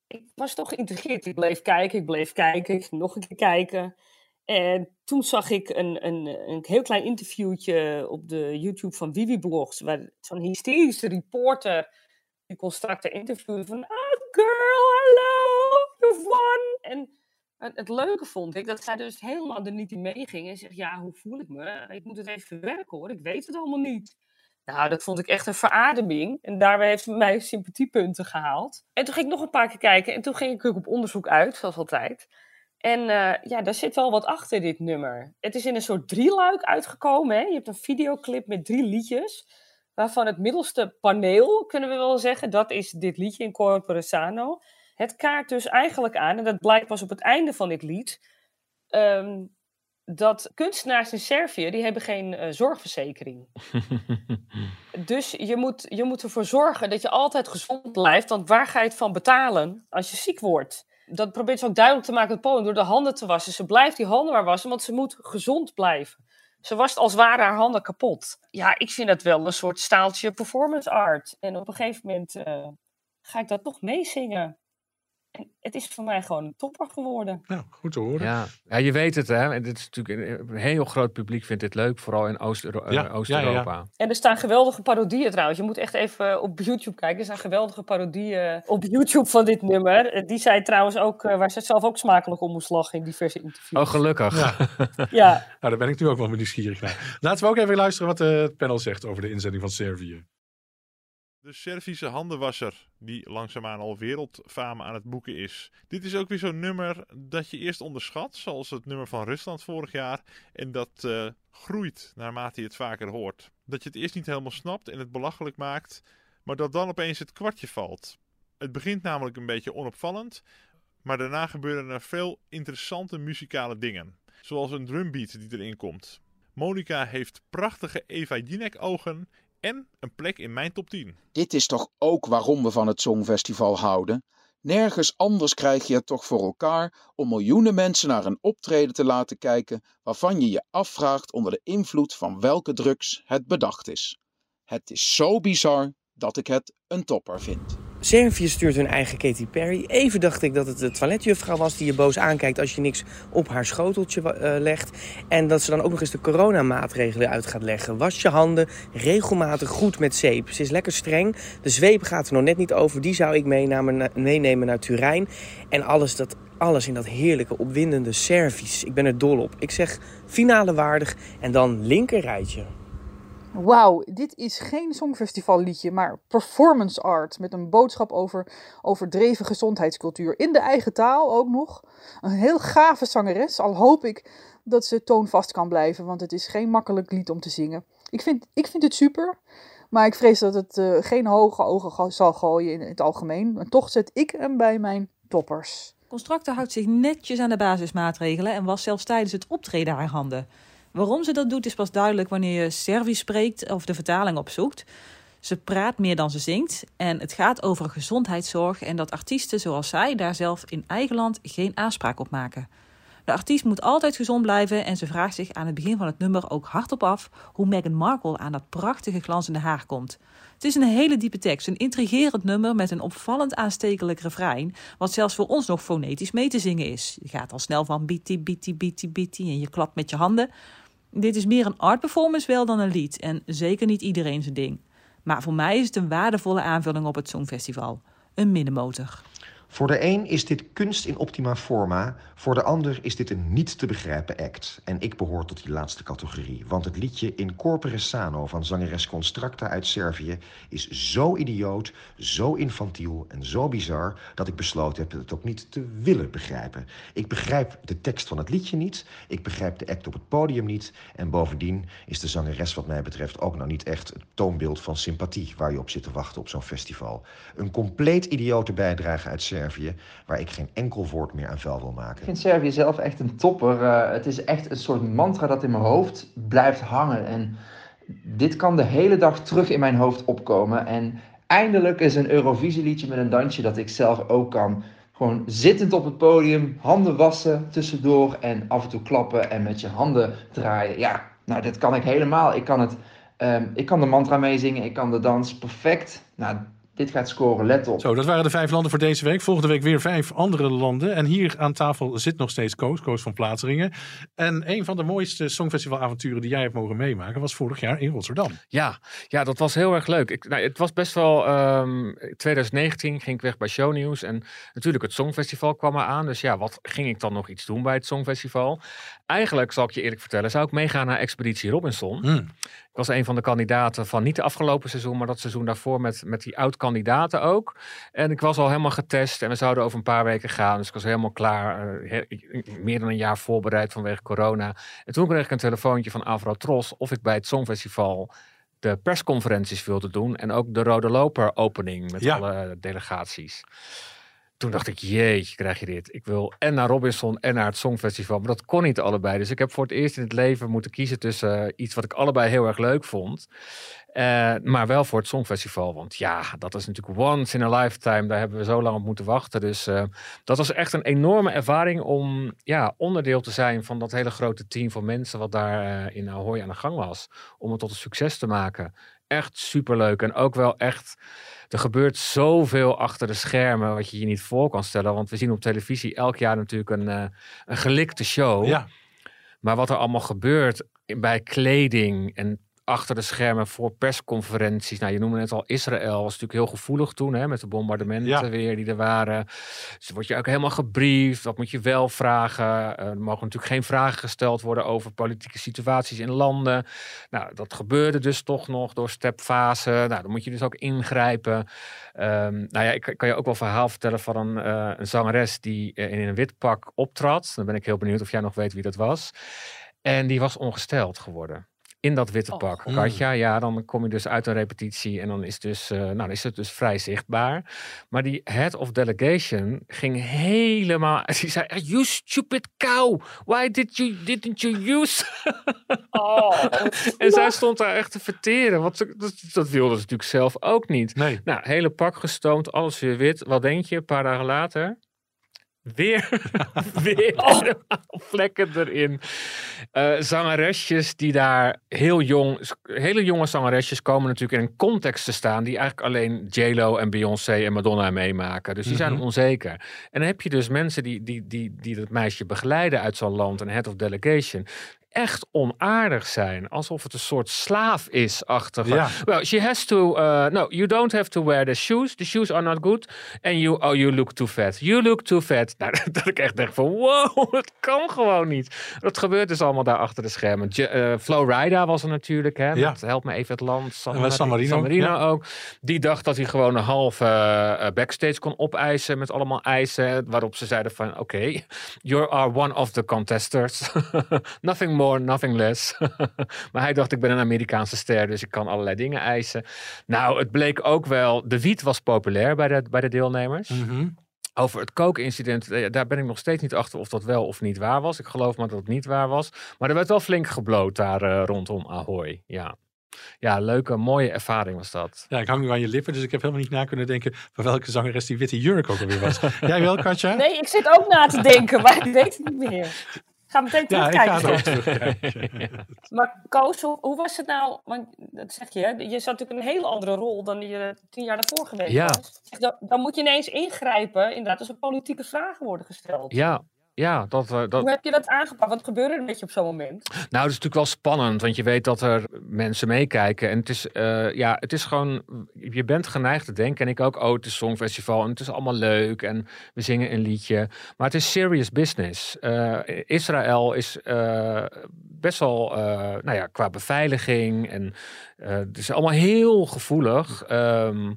Speaker 2: ik was toch geïntrigeerd. Ik bleef kijken, ik bleef kijken, ik nog een keer kijken. En toen zag ik een, een, een heel klein interviewtje op de YouTube van Vivi Blogs. Waar zo'n hysterische reporter, die kon straks de interviewen van... Ah, girl, hello, you've won. En het, het leuke vond ik dat zij dus helemaal er niet in meeging. En zegt, ja, hoe voel ik me? Ik moet het even verwerken hoor, ik weet het allemaal niet. Nou, dat vond ik echt een verademing. En daarbij heeft mij sympathiepunten gehaald. En toen ging ik nog een paar keer kijken. En toen ging ik ook op onderzoek uit, zoals altijd. En eh, ja, daar zit wel wat achter dit nummer. Het is in een soort drieluik uitgekomen. Hè? Je hebt een videoclip met drie liedjes. Waarvan het middelste paneel, kunnen we wel zeggen, dat is dit liedje in Corpore Sano. Het kaart dus eigenlijk aan, en dat blijkt pas op het einde van dit lied, ehm, dat kunstenaars in Servië, die hebben geen eh, zorgverzekering. <laughs> Dus je moet, je moet ervoor zorgen dat je altijd gezond blijft. Want waar ga je het van betalen als je ziek wordt? Dat probeert ze ook duidelijk te maken met Polen door de handen te wassen. Ze blijft die handen maar wassen, want ze moet gezond blijven. Ze wast als ware haar handen kapot. Ja, ik vind dat wel een soort staaltje performance art. En op een gegeven moment eh, ga ik dat toch meezingen. Het is voor mij gewoon een topper geworden.
Speaker 1: Nou, goed te horen.
Speaker 3: Ja. ja, je weet het hè. En dit is natuurlijk een, heel groot publiek vindt dit leuk, vooral in Oost-Euro- eh,
Speaker 1: Ja, ja, ja,
Speaker 3: Oost-Europa.
Speaker 1: ja.
Speaker 2: En er staan geweldige parodieën trouwens. Je moet echt even op YouTube kijken. Er staan geweldige parodieën op YouTube van dit nummer. Die zij trouwens ook, eh, waar ze zelf ook smakelijk om moest lachen in diverse interviews.
Speaker 3: Oh, gelukkig.
Speaker 1: Ja. <laughs>
Speaker 2: Ja.
Speaker 1: nou, daar ben ik nu ook wel nieuwsgierig naar. Laten we ook even luisteren wat eh, het panel zegt over de inzending van Servië.
Speaker 8: De Servische handenwasser, die langzaamaan al wereldfame aan het boeken is. Dit is ook weer zo'n nummer dat je eerst onderschat, zoals het nummer van Rusland vorig jaar. En dat eh, groeit naarmate je het vaker hoort. Dat je het eerst niet helemaal snapt en het belachelijk maakt, maar dat dan opeens het kwartje valt. Het begint namelijk een beetje onopvallend, maar daarna gebeuren er veel interessante muzikale dingen. Zoals een drumbeat die erin komt. Monica heeft prachtige Eva Jinek ogen en een plek in mijn top 10.
Speaker 9: Dit is toch ook waarom we van het Songfestival houden? Nergens anders krijg je het toch voor elkaar om miljoenen mensen naar een optreden te laten kijken waarvan je je afvraagt onder de invloed van welke drugs het bedacht is. Het is zo bizar dat ik het een topper vind.
Speaker 10: Servië stuurt hun eigen Katy Perry. Even dacht ik dat het de toiletjuffrouw was die je boos aankijkt als je niks op haar schoteltje eh, legt. En dat ze dan ook nog eens de coronamaatregelen uit gaat leggen. Was je handen regelmatig goed met zeep. Ze is lekker streng. De zweep gaat er nog net niet over. Die zou ik meenemen, naar Turijn. En alles, dat, alles in dat heerlijke, opwindende Servisch. Ik ben er dol op. Ik zeg finale waardig en dan linker rijtje.
Speaker 11: Wauw, dit is geen songfestivalliedje, maar performance art met een boodschap over overdreven gezondheidscultuur. In de eigen taal ook nog. Een heel gave zangeres, al hoop ik dat ze toonvast kan blijven, want het is geen makkelijk lied om te zingen. Ik vind, ik vind het super, maar ik vrees dat het eh, geen hoge ogen zal gooien in het algemeen. En toch zet ik hem bij mijn toppers.
Speaker 15: Constructor houdt zich netjes aan de basismaatregelen en was zelfs tijdens het optreden haar handen. Waarom ze dat doet is pas duidelijk wanneer je Servisch spreekt of de vertaling opzoekt. Ze praat meer dan ze zingt en het gaat over gezondheidszorg en dat artiesten zoals zij daar zelf in eigen land geen aanspraak op maken. De artiest moet altijd gezond blijven en ze vraagt zich aan het begin van het nummer ook hardop af hoe Meghan Markle aan dat prachtige glanzende haar komt. Het is een hele diepe tekst, een intrigerend nummer met een opvallend aanstekelijk refrein, wat zelfs voor ons nog fonetisch mee te zingen is. Je gaat al snel van bieti, bieti, bieti, bieti en je klapt met je handen. Dit is meer een art performance wel dan een lied en zeker niet iedereen zijn ding. Maar voor mij is het een waardevolle aanvulling op het Songfestival. Een middenmotor.
Speaker 13: Voor de een is dit kunst in optima forma, voor de ander is dit een niet te begrijpen act. En ik behoor tot die laatste categorie, want het liedje In Corpore Sano van zangeres Constracta uit Servië is zo idioot, zo infantiel en zo bizar dat ik besloten heb het ook niet te willen begrijpen. Ik begrijp de tekst van het liedje niet, ik begrijp de act op het podium niet en bovendien is de zangeres wat mij betreft ook nou niet echt het toonbeeld van sympathie waar je op zit te wachten op zo'n festival. Een compleet idiote bijdrage uit Servië Waar ik geen enkel woord meer aan vuil wil
Speaker 14: Ik
Speaker 13: maken.
Speaker 14: vind Servië zelf echt een topper. Eh, het is echt een soort mantra dat in mijn hoofd blijft hangen. En dit kan de hele dag terug in mijn hoofd opkomen. En eindelijk is een Eurovisieliedje met een dansje dat ik zelf ook kan. Gewoon zittend op het podium, handen wassen tussendoor en af en toe klappen en met je handen draaien. Ja, nou, dit kan ik helemaal. Ik kan, het, ehm, ik kan de mantra meezingen, ik kan de dans perfect. Nou, dit gaat scoren, let op.
Speaker 1: Zo, dat waren de vijf landen voor deze week. Volgende week weer vijf andere landen. En hier aan tafel zit nog steeds Koos, Koos van Plaatseringen. En een van de mooiste Songfestivalavonturen die jij hebt mogen meemaken was vorig jaar in Rotterdam.
Speaker 3: Ja, ja, dat was heel erg leuk. Ik, nou, het was best wel. ehm 2019 ging ik weg bij Shownieuws. En natuurlijk, het Songfestival kwam er aan. Dus ja, wat ging ik dan nog iets doen bij het Songfestival? Eigenlijk, zal ik je eerlijk vertellen, zou ik meegaan naar Expeditie Robinson. Ik was een van de kandidaten van niet de afgelopen seizoen, maar dat seizoen daarvoor met, met die oud-kandidaten ook. En ik was al helemaal getest en we zouden over een paar weken gaan. Dus ik was helemaal klaar, he- meer dan een jaar voorbereid vanwege corona. En toen kreeg ik een telefoontje van Avro Tros of ik bij het Songfestival de persconferenties wilde doen. En ook de Rode Loper opening met
Speaker 1: Ja.
Speaker 3: alle delegaties. Toen dacht ik, jeetje, krijg je dit. Ik wil en naar Robinson en naar het Songfestival. Maar dat kon niet allebei. Dus ik heb voor het eerst in het leven moeten kiezen tussen eh, iets wat ik allebei heel erg leuk vond. Eh, maar wel voor het Songfestival. Want ja, dat is natuurlijk once in a lifetime. Daar hebben we zo lang op moeten wachten. Dus eh, dat was echt een enorme ervaring om ja, onderdeel te zijn van dat hele grote team van mensen wat daar in Ahoy aan de gang was. Om het tot een succes te maken. Echt superleuk. En ook wel echt. Er gebeurt zoveel achter de schermen wat je je niet voor kan stellen. Want we zien op televisie elk jaar natuurlijk een, eh, een gelikte show.
Speaker 1: Ja.
Speaker 3: Maar wat er allemaal gebeurt bij kleding en achter de schermen voor persconferenties. Nou, je noemde net al Israël, was natuurlijk heel gevoelig toen, hè, met de bombardementen
Speaker 1: Ja.
Speaker 3: weer die er waren. Dus word je ook helemaal gebriefd. Wat moet je wel vragen? Eh, er mogen natuurlijk geen vragen gesteld worden over politieke situaties in landen. Nou, dat gebeurde dus toch nog door stepfase. Nou, dan moet je dus ook ingrijpen. Ehm, nou ja, ik kan- kan je ook wel een verhaal vertellen van een, eh, een zangeres die eh, in een wit pak optrad. Dan ben ik heel benieuwd of jij nog weet wie dat was. En die was ongesteld geworden. In dat witte pak.
Speaker 1: Mm.
Speaker 3: Katja, ja, dan kom je dus uit een repetitie en dan is, dus, eh, nou, dan is het dus vrij zichtbaar. Maar die head of delegation ging helemaal. <laughs> Die zei: You stupid cow, why did you, didn't you use. <laughs> en zij stond daar echt te verteren. Want dat, dat wilde ze natuurlijk zelf ook niet.
Speaker 1: Nee.
Speaker 3: Nou, hele pak gestoomd, alles weer wit. Wat denk je, een paar dagen later? Weer, <laughs> weer allemaal <laughs> vlekken erin. Eh, zangeresjes die daar heel jong, hele jonge zangeresjes komen natuurlijk in een context te staan die eigenlijk alleen J-Lo en Beyoncé en Madonna meemaken. Dus die zijn
Speaker 1: Mhm.
Speaker 3: onzeker. En dan heb je dus mensen die, die, die, die dat meisje begeleiden uit zo'n land, een head of delegation. Echt onaardig zijn, alsof het een soort slaaf is achter.
Speaker 1: Ja.
Speaker 3: Well, she has to. Uh, no, you don't have to wear the shoes. The shoes are not good. And you, oh, you look too fat. You look too fat. Nou, <laughs> dat ik echt denk van, wow, <laughs> dat kan gewoon niet. Dat gebeurt dus allemaal daar achter de schermen. Je, eh, Flo Rida was er natuurlijk, hè.
Speaker 1: Ja.
Speaker 3: Met Help me even het land. San,
Speaker 1: San Marino, ja.
Speaker 3: ook. Die dacht dat hij gewoon een halve eh, backstage kon opeisen met allemaal eisen. Waarop ze zeiden van, oké, you are one of the contestants. <laughs> nothing more, nothing less. <laughs> maar hij dacht, ik ben een Amerikaanse ster, dus ik kan allerlei dingen eisen. Nou, het bleek ook wel, de wiet was populair bij de, bij de deelnemers.
Speaker 1: Mhm.
Speaker 3: Over het kookincident, eh, daar ben ik nog steeds niet achter of dat wel of niet waar was. Ik geloof maar dat het niet waar was. Maar er werd wel flink gebloot daar eh, rondom Ahoy. Ja. ja, leuke, mooie ervaring was dat.
Speaker 1: Ja, ik hang nu aan je lippen, dus ik heb helemaal niet na kunnen denken van welke zangeres die witte jurk ook alweer was. <laughs> Jij wel, Katja?
Speaker 2: Nee, ik zit ook na te denken, maar ik weet het niet meer. Ga meteen
Speaker 1: Ja, ik ga
Speaker 2: terugkijken.
Speaker 1: er. <laughs>
Speaker 2: Maar Koos, hoe, hoe was het nou? Want dat zeg je, hè, je zat natuurlijk een hele andere rol dan die je tien jaar daarvoor geweest
Speaker 3: Ja.
Speaker 2: was. Dan, dan moet je ineens ingrijpen, inderdaad, als er politieke vragen worden gesteld.
Speaker 3: Ja, ja dat, eh, dat,
Speaker 2: Hoe heb je dat aangepakt? Wat gebeurde er met je op zo'n moment?
Speaker 3: Nou, dat is natuurlijk wel spannend, want je weet dat er mensen meekijken. En het is, eh, ja, het is gewoon, je bent geneigd te denken, en ik ook, oh, het is Songfestival en het is allemaal leuk en we zingen een liedje. Maar het is serious business. Eh, Israël is best wel, nou ja, qua beveiliging en het is allemaal heel gevoelig. Ehm,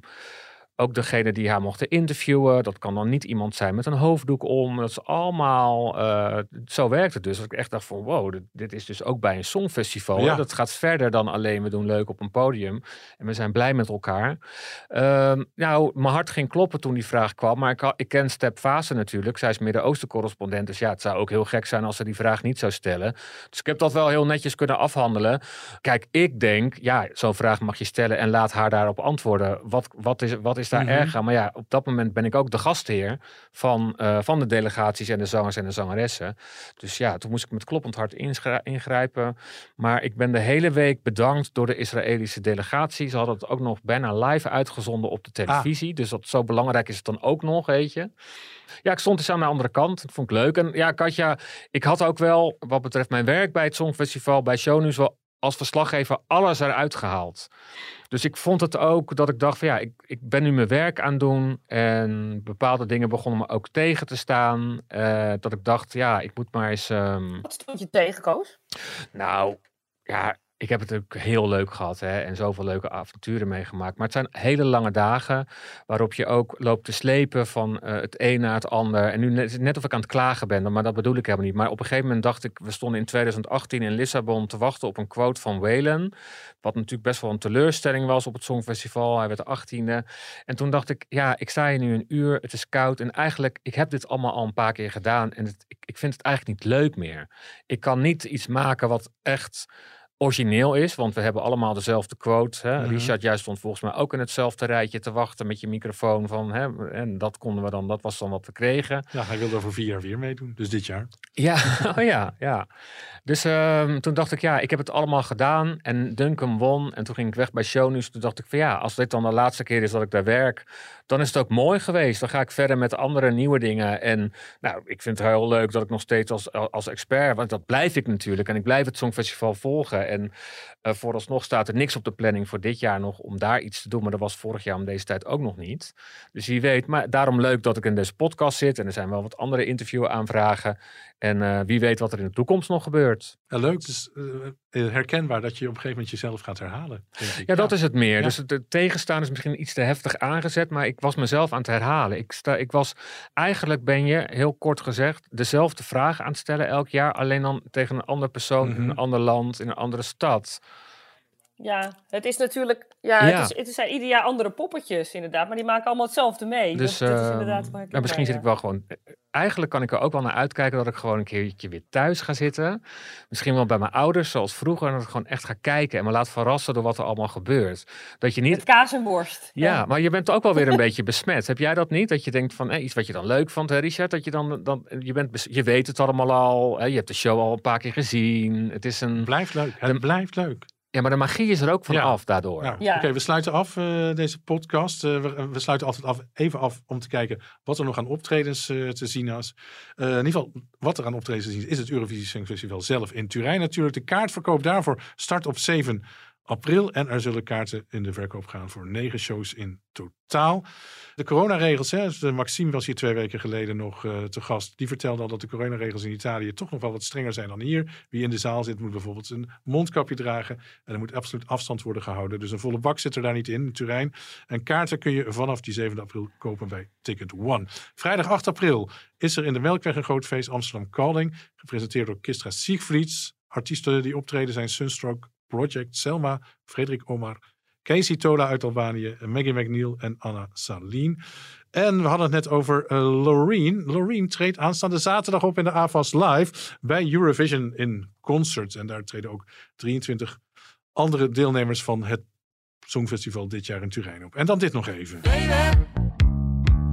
Speaker 3: ook degene die haar mochten interviewen. Dat kan dan niet iemand zijn met een hoofddoek om. Dat is allemaal, eh, zo werkt het dus. Dat ik echt dacht van wow, dit, dit is dus ook bij een songfestival.
Speaker 1: Ja.
Speaker 3: Dat gaat verder dan alleen we doen leuk op een podium. En we zijn blij met elkaar. Ehm, nou, mijn hart ging kloppen toen die vraag kwam. Maar ik, ik ken Step Fase natuurlijk. Zij is Midden-Oosten correspondent. Dus ja, het zou ook heel gek zijn als ze die vraag niet zou stellen. Dus ik heb dat wel heel netjes kunnen afhandelen. Kijk, ik denk, ja, zo'n vraag mag je stellen en laat haar daarop antwoorden. Wat, wat, is, wat is daar
Speaker 1: Mhm.
Speaker 3: erg aan? Maar ja, op dat moment ben ik ook de gastheer van, eh, van de delegaties en de zangers en de zangeressen. Dus ja, toen moest ik met kloppend hart ingrijpen. Maar ik ben de hele week bedankt door de Israëlische delegatie. Ze hadden het ook nog bijna live uitgezonden op de televisie. Dus dat zo belangrijk is het dan ook nog, weet je. Ja, ik stond eens aan de andere kant. Dat vond ik leuk. En ja, Katja, ik had ook wel, wat betreft mijn werk bij het Songfestival, bij Shownieuws, wel als verslaggever alles eruit gehaald. Dus ik vond het ook dat ik dacht van ja, ik, ik ben nu mijn werk aan doen. En bepaalde dingen begonnen me ook tegen te staan. Eh, dat ik dacht, ja, ik moet maar eens... ehm,
Speaker 2: Wat stond je tegen, Koos?
Speaker 3: nou, ja, ik heb het ook heel leuk gehad hè, en zoveel leuke avonturen meegemaakt. Maar het zijn hele lange dagen waarop je ook loopt te slepen van eh, het een naar het ander. En nu net, net of ik aan het klagen ben, maar dat bedoel ik helemaal niet. Maar op een gegeven moment dacht ik, we stonden in 2018 in Lissabon te wachten op een quote van Waylon. Wat natuurlijk best wel een teleurstelling was op het Songfestival. Hij werd de 18e. En toen dacht ik, ja, ik sta hier nu een uur, het is koud. En eigenlijk, ik heb dit allemaal al een paar keer gedaan. En het, ik vind het eigenlijk niet leuk meer. Ik kan niet iets maken wat echt origineel is, want we hebben allemaal dezelfde quote. Hè?
Speaker 1: Mhm.
Speaker 3: Richard, jij stond volgens mij ook in hetzelfde rijtje te wachten met je microfoon van, hè? en dat konden we dan, dat was dan wat we kregen.
Speaker 1: Ja, hij wilde over vier jaar weer meedoen. Dus dit jaar.
Speaker 3: Ja, <laughs> oh ja, ja. Dus ehm, toen dacht ik, ja, ik heb het allemaal gedaan. En Duncan won. En toen ging ik weg bij Shownieuws. Toen dacht ik van ja, als dit dan de laatste keer is dat ik daar werk, dan is het ook mooi geweest. Dan ga ik verder met andere nieuwe dingen. En nou, ik vind het heel leuk dat ik nog steeds als, als expert, want dat blijf ik natuurlijk. En ik blijf het Songfestival volgen. En eh, vooralsnog staat er niks op de planning voor dit jaar nog om daar iets te doen. Maar dat was vorig jaar om deze tijd ook nog niet. Dus wie weet. Maar daarom leuk dat ik in deze podcast zit. En er zijn wel wat andere interviewaanvragen. En eh, wie weet wat er in de toekomst nog gebeurt.
Speaker 1: Ja, leuk. Het is eh, herkenbaar dat je op een gegeven moment jezelf gaat herhalen.
Speaker 3: Ja, dat is het meer.
Speaker 1: Ja.
Speaker 3: Dus het het tegenstaan is misschien iets te heftig aangezet, maar ik was mezelf aan het herhalen. Ik, sta, ik was, eigenlijk ben je, heel kort gezegd, dezelfde vraag aan het stellen elk jaar, alleen dan tegen een andere persoon in
Speaker 1: Mhm.
Speaker 3: een ander land, in een andere stad.
Speaker 2: Ja, het is natuurlijk... Ja,
Speaker 3: Ja.
Speaker 2: Het, is, het zijn ieder jaar andere poppetjes inderdaad. Maar die maken allemaal hetzelfde mee.
Speaker 3: Dus
Speaker 2: dat, dat is
Speaker 3: ehm,
Speaker 2: inderdaad waar ik
Speaker 3: nou, misschien zit ik wel gewoon. Eigenlijk kan ik er ook wel naar uitkijken dat ik gewoon een keertje weer thuis ga zitten. Misschien wel bij mijn ouders, zoals vroeger. En dat ik gewoon echt ga kijken en me laat verrassen door wat er allemaal gebeurt. Dat je niet.
Speaker 2: Met kaas en worst.
Speaker 3: Ja, maar je bent ook wel weer een <laughs> beetje besmet. Heb jij dat niet? Dat je denkt van eh, iets wat je dan leuk vond, hè, Richard? Dat je dan, dan je, bent, bes- je weet het allemaal al. Hè, je hebt de show al een paar keer gezien. Het is een.
Speaker 1: Blijft leuk. Het blijft leuk.
Speaker 3: Ja, maar de magie is er ook van
Speaker 1: Ja.
Speaker 3: af daardoor.
Speaker 1: Nou,
Speaker 2: Ja.
Speaker 1: Oké, we sluiten af eh, deze podcast. Eh, we, we sluiten altijd af, even af om te kijken wat er nog aan optredens eh, te zien is. Eh, in ieder geval, wat er aan optredens te zien is, is het Eurovisie Songfestival zelf in Turijn natuurlijk. De kaartverkoop daarvoor start op 7 april. En er zullen kaarten in de verkoop gaan voor negen shows in totaal. De coronaregels, hè, dus, Maxime was hier twee weken geleden nog eh, te gast. Die vertelde al dat de coronaregels in Italië toch nog wel wat strenger zijn dan hier. Wie in de zaal zit moet bijvoorbeeld een mondkapje dragen. En er moet absoluut afstand worden gehouden. Dus een volle bak zit er daar niet in, in Turijn. En kaarten kun je vanaf die 7 april kopen bij Ticket One. Vrijdag 8 april is er in de Melkweg een groot feest Amsterdam Calling. Gepresenteerd door Kistra Siegfrieds. Artiesten die optreden zijn Sunstroke Project, Selma, Frederik Omar, Casey Tola uit Albanië, Maggie McNeil en Anna Salien. En we hadden het net over eh, Loreen. Treedt aanstaande zaterdag op in de AFAS Live bij Eurovision in Concert. En daar treden ook 23 andere deelnemers van het Songfestival dit jaar in Turijn op. En dan dit nog even.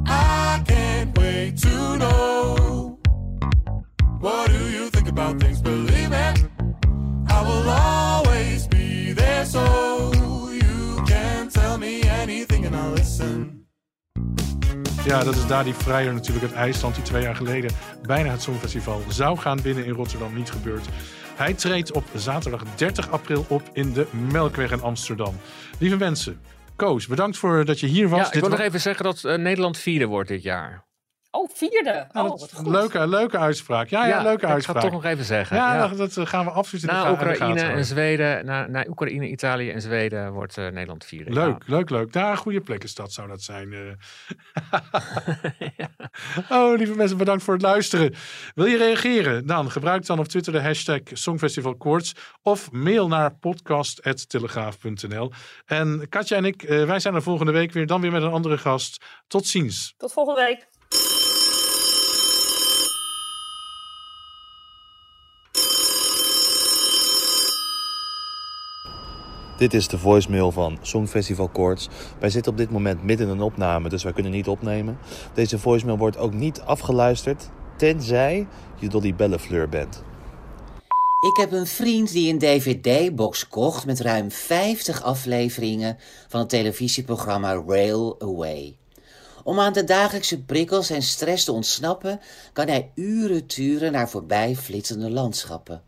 Speaker 16: I can't wait to know. What do you think about things?
Speaker 1: Ja, dat is Dadi Vrijer natuurlijk uit IJsland, die twee jaar geleden bijna het Songfestival zou gaan winnen in Rotterdam. Niet gebeurd. Hij treedt op zaterdag 30 april op in de Melkweg in Amsterdam. Lieve mensen, Koos, bedankt voor dat je hier was.
Speaker 3: Ja, ik
Speaker 1: Dit
Speaker 3: wil nog even zeggen dat eh, Nederland vierde wordt dit jaar.
Speaker 2: Oh, vierde.
Speaker 1: Nou,
Speaker 2: oh,
Speaker 1: dat
Speaker 2: wat goed.
Speaker 1: leuke, leuke uitspraak. Ja, ja,
Speaker 3: Ja,
Speaker 1: leuke
Speaker 3: ik ga het
Speaker 1: uitspraak.
Speaker 3: toch nog even zeggen,
Speaker 1: Ja,
Speaker 3: ja.
Speaker 1: Dat, dat gaan we absoluut in
Speaker 3: Na Oekraïne en
Speaker 1: houden.
Speaker 3: Zweden, na, na Oekraïne, Italië en Zweden wordt eh, Nederland vierde.
Speaker 1: Leuk, leuk, leuk. Daar een goede plekkenstad zou dat zijn. eh. <laughs> <laughs> Oh, lieve mensen, bedankt voor het luisteren. Wil je reageren? Dan gebruik dan op Twitter de hashtag Songfestival Koorts of mail naar podcast.telegraaf.nl. En Katja en ik, eh, wij zijn er volgende week weer, dan weer met een andere gast. Tot ziens.
Speaker 2: Tot volgende week.
Speaker 17: Dit is de voicemail van Songfestival Koorts. Wij zitten op dit moment midden in een opname, dus wij kunnen niet opnemen. Deze voicemail wordt ook niet afgeluisterd, tenzij je Dolly Bellefleur bent.
Speaker 18: Ik heb een vriend die een dvd-box kocht met ruim 50 afleveringen van het televisieprogramma Rail Away. Om aan de dagelijkse prikkels en stress te ontsnappen, kan hij uren turen naar voorbij flitsende landschappen.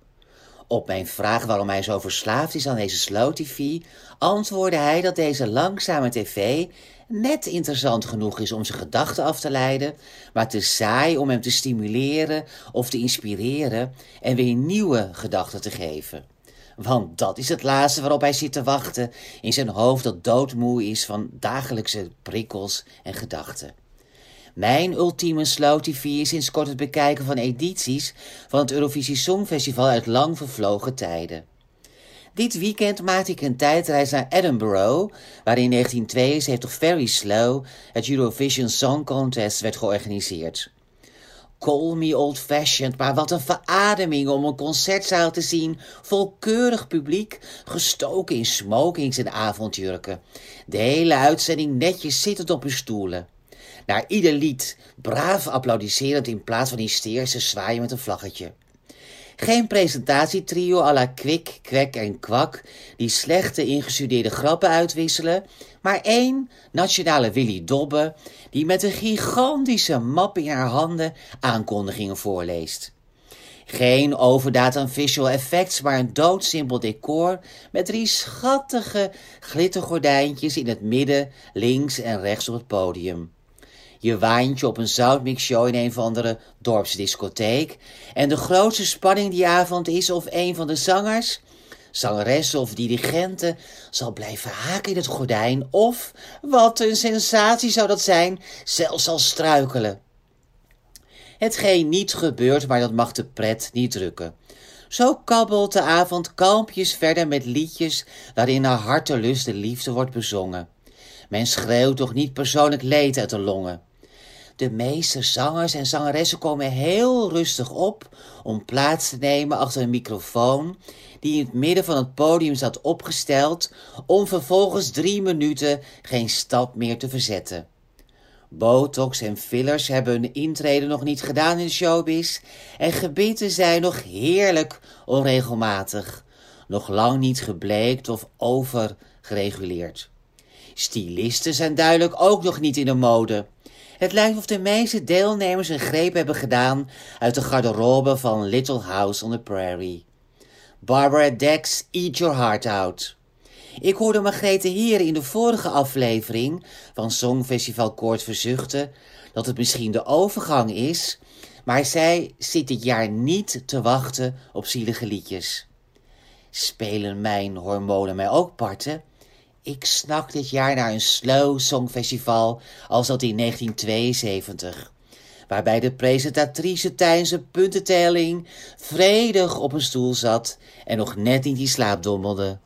Speaker 18: Op mijn vraag waarom hij zo verslaafd is aan deze slow tv, antwoordde hij dat deze langzame tv net interessant genoeg is om zijn gedachten af te leiden, maar te saai om hem te stimuleren of te inspireren en weer nieuwe gedachten te geven. Want dat is het laatste waarop hij zit te wachten in zijn hoofd dat doodmoe is van dagelijkse prikkels en gedachten. Mijn ultieme tv is sinds kort het bekijken van edities van het Eurovisie Songfestival uit lang vervlogen tijden. Dit weekend maakte ik een tijdreis naar Edinburgh, waar in 1972 Very Slow het Eurovision Song Contest werd georganiseerd. Call me old-fashioned, maar wat een verademing om een concertzaal te zien vol keurig publiek, gestoken in smokings en avondjurken. De hele uitzending netjes zittend op hun stoelen. Naar ieder lied braaf applaudisserend in plaats van hysterische zwaaien met een vlaggetje. Geen presentatietrio à la Kwik, Kwek en Kwak die slechte ingestudeerde grappen uitwisselen, maar één nationale Willy Dobbe die met een gigantische map in haar handen aankondigingen voorleest. Geen overdaad aan visual effects, maar een doodsimpel decor met drie schattige glittergordijntjes in het midden, links en rechts op het podium. Je waantje op een zoutmixshow in een of andere dorpsdiscotheek. En de grootste spanning die avond is of een van de zangers, zangeressen of dirigenten zal blijven haken in het gordijn. Of, wat een sensatie zou dat zijn, zelfs zal struikelen. Hetgeen niet gebeurt, maar dat mag de pret niet drukken. Zo kabbelt de avond kalmpjes verder met liedjes waarin naar hartelust de liefde wordt bezongen. Men schreeuwt toch niet persoonlijk leed uit de longen. De meeste zangers en zangeressen komen heel rustig op om plaats te nemen achter een microfoon die in het midden van het podium staat opgesteld om vervolgens drie minuten geen stap meer te verzetten. Botox en fillers hebben hun intrede nog niet gedaan in de showbiz en gebitten zijn nog heerlijk onregelmatig, nog lang niet gebleekt of overgereguleerd. Stylisten zijn duidelijk ook nog niet in de mode. Het lijkt of de meeste deelnemers een greep hebben gedaan uit de garderobe van Little House on the Prairie. Barbara Dex, Eat Your Heart Out. Ik hoorde Margrethe Heren in de vorige aflevering van Songfestival Koord verzuchten dat het misschien de overgang is, maar zij zit dit jaar niet te wachten op zielige liedjes. Spelen mijn hormonen mij ook parten? Ik snak dit jaar naar een slow songfestival als dat in 1972. Waarbij de presentatrice tijdens een puntentelling vredig op een stoel zat en nog net in die slaap dommelde.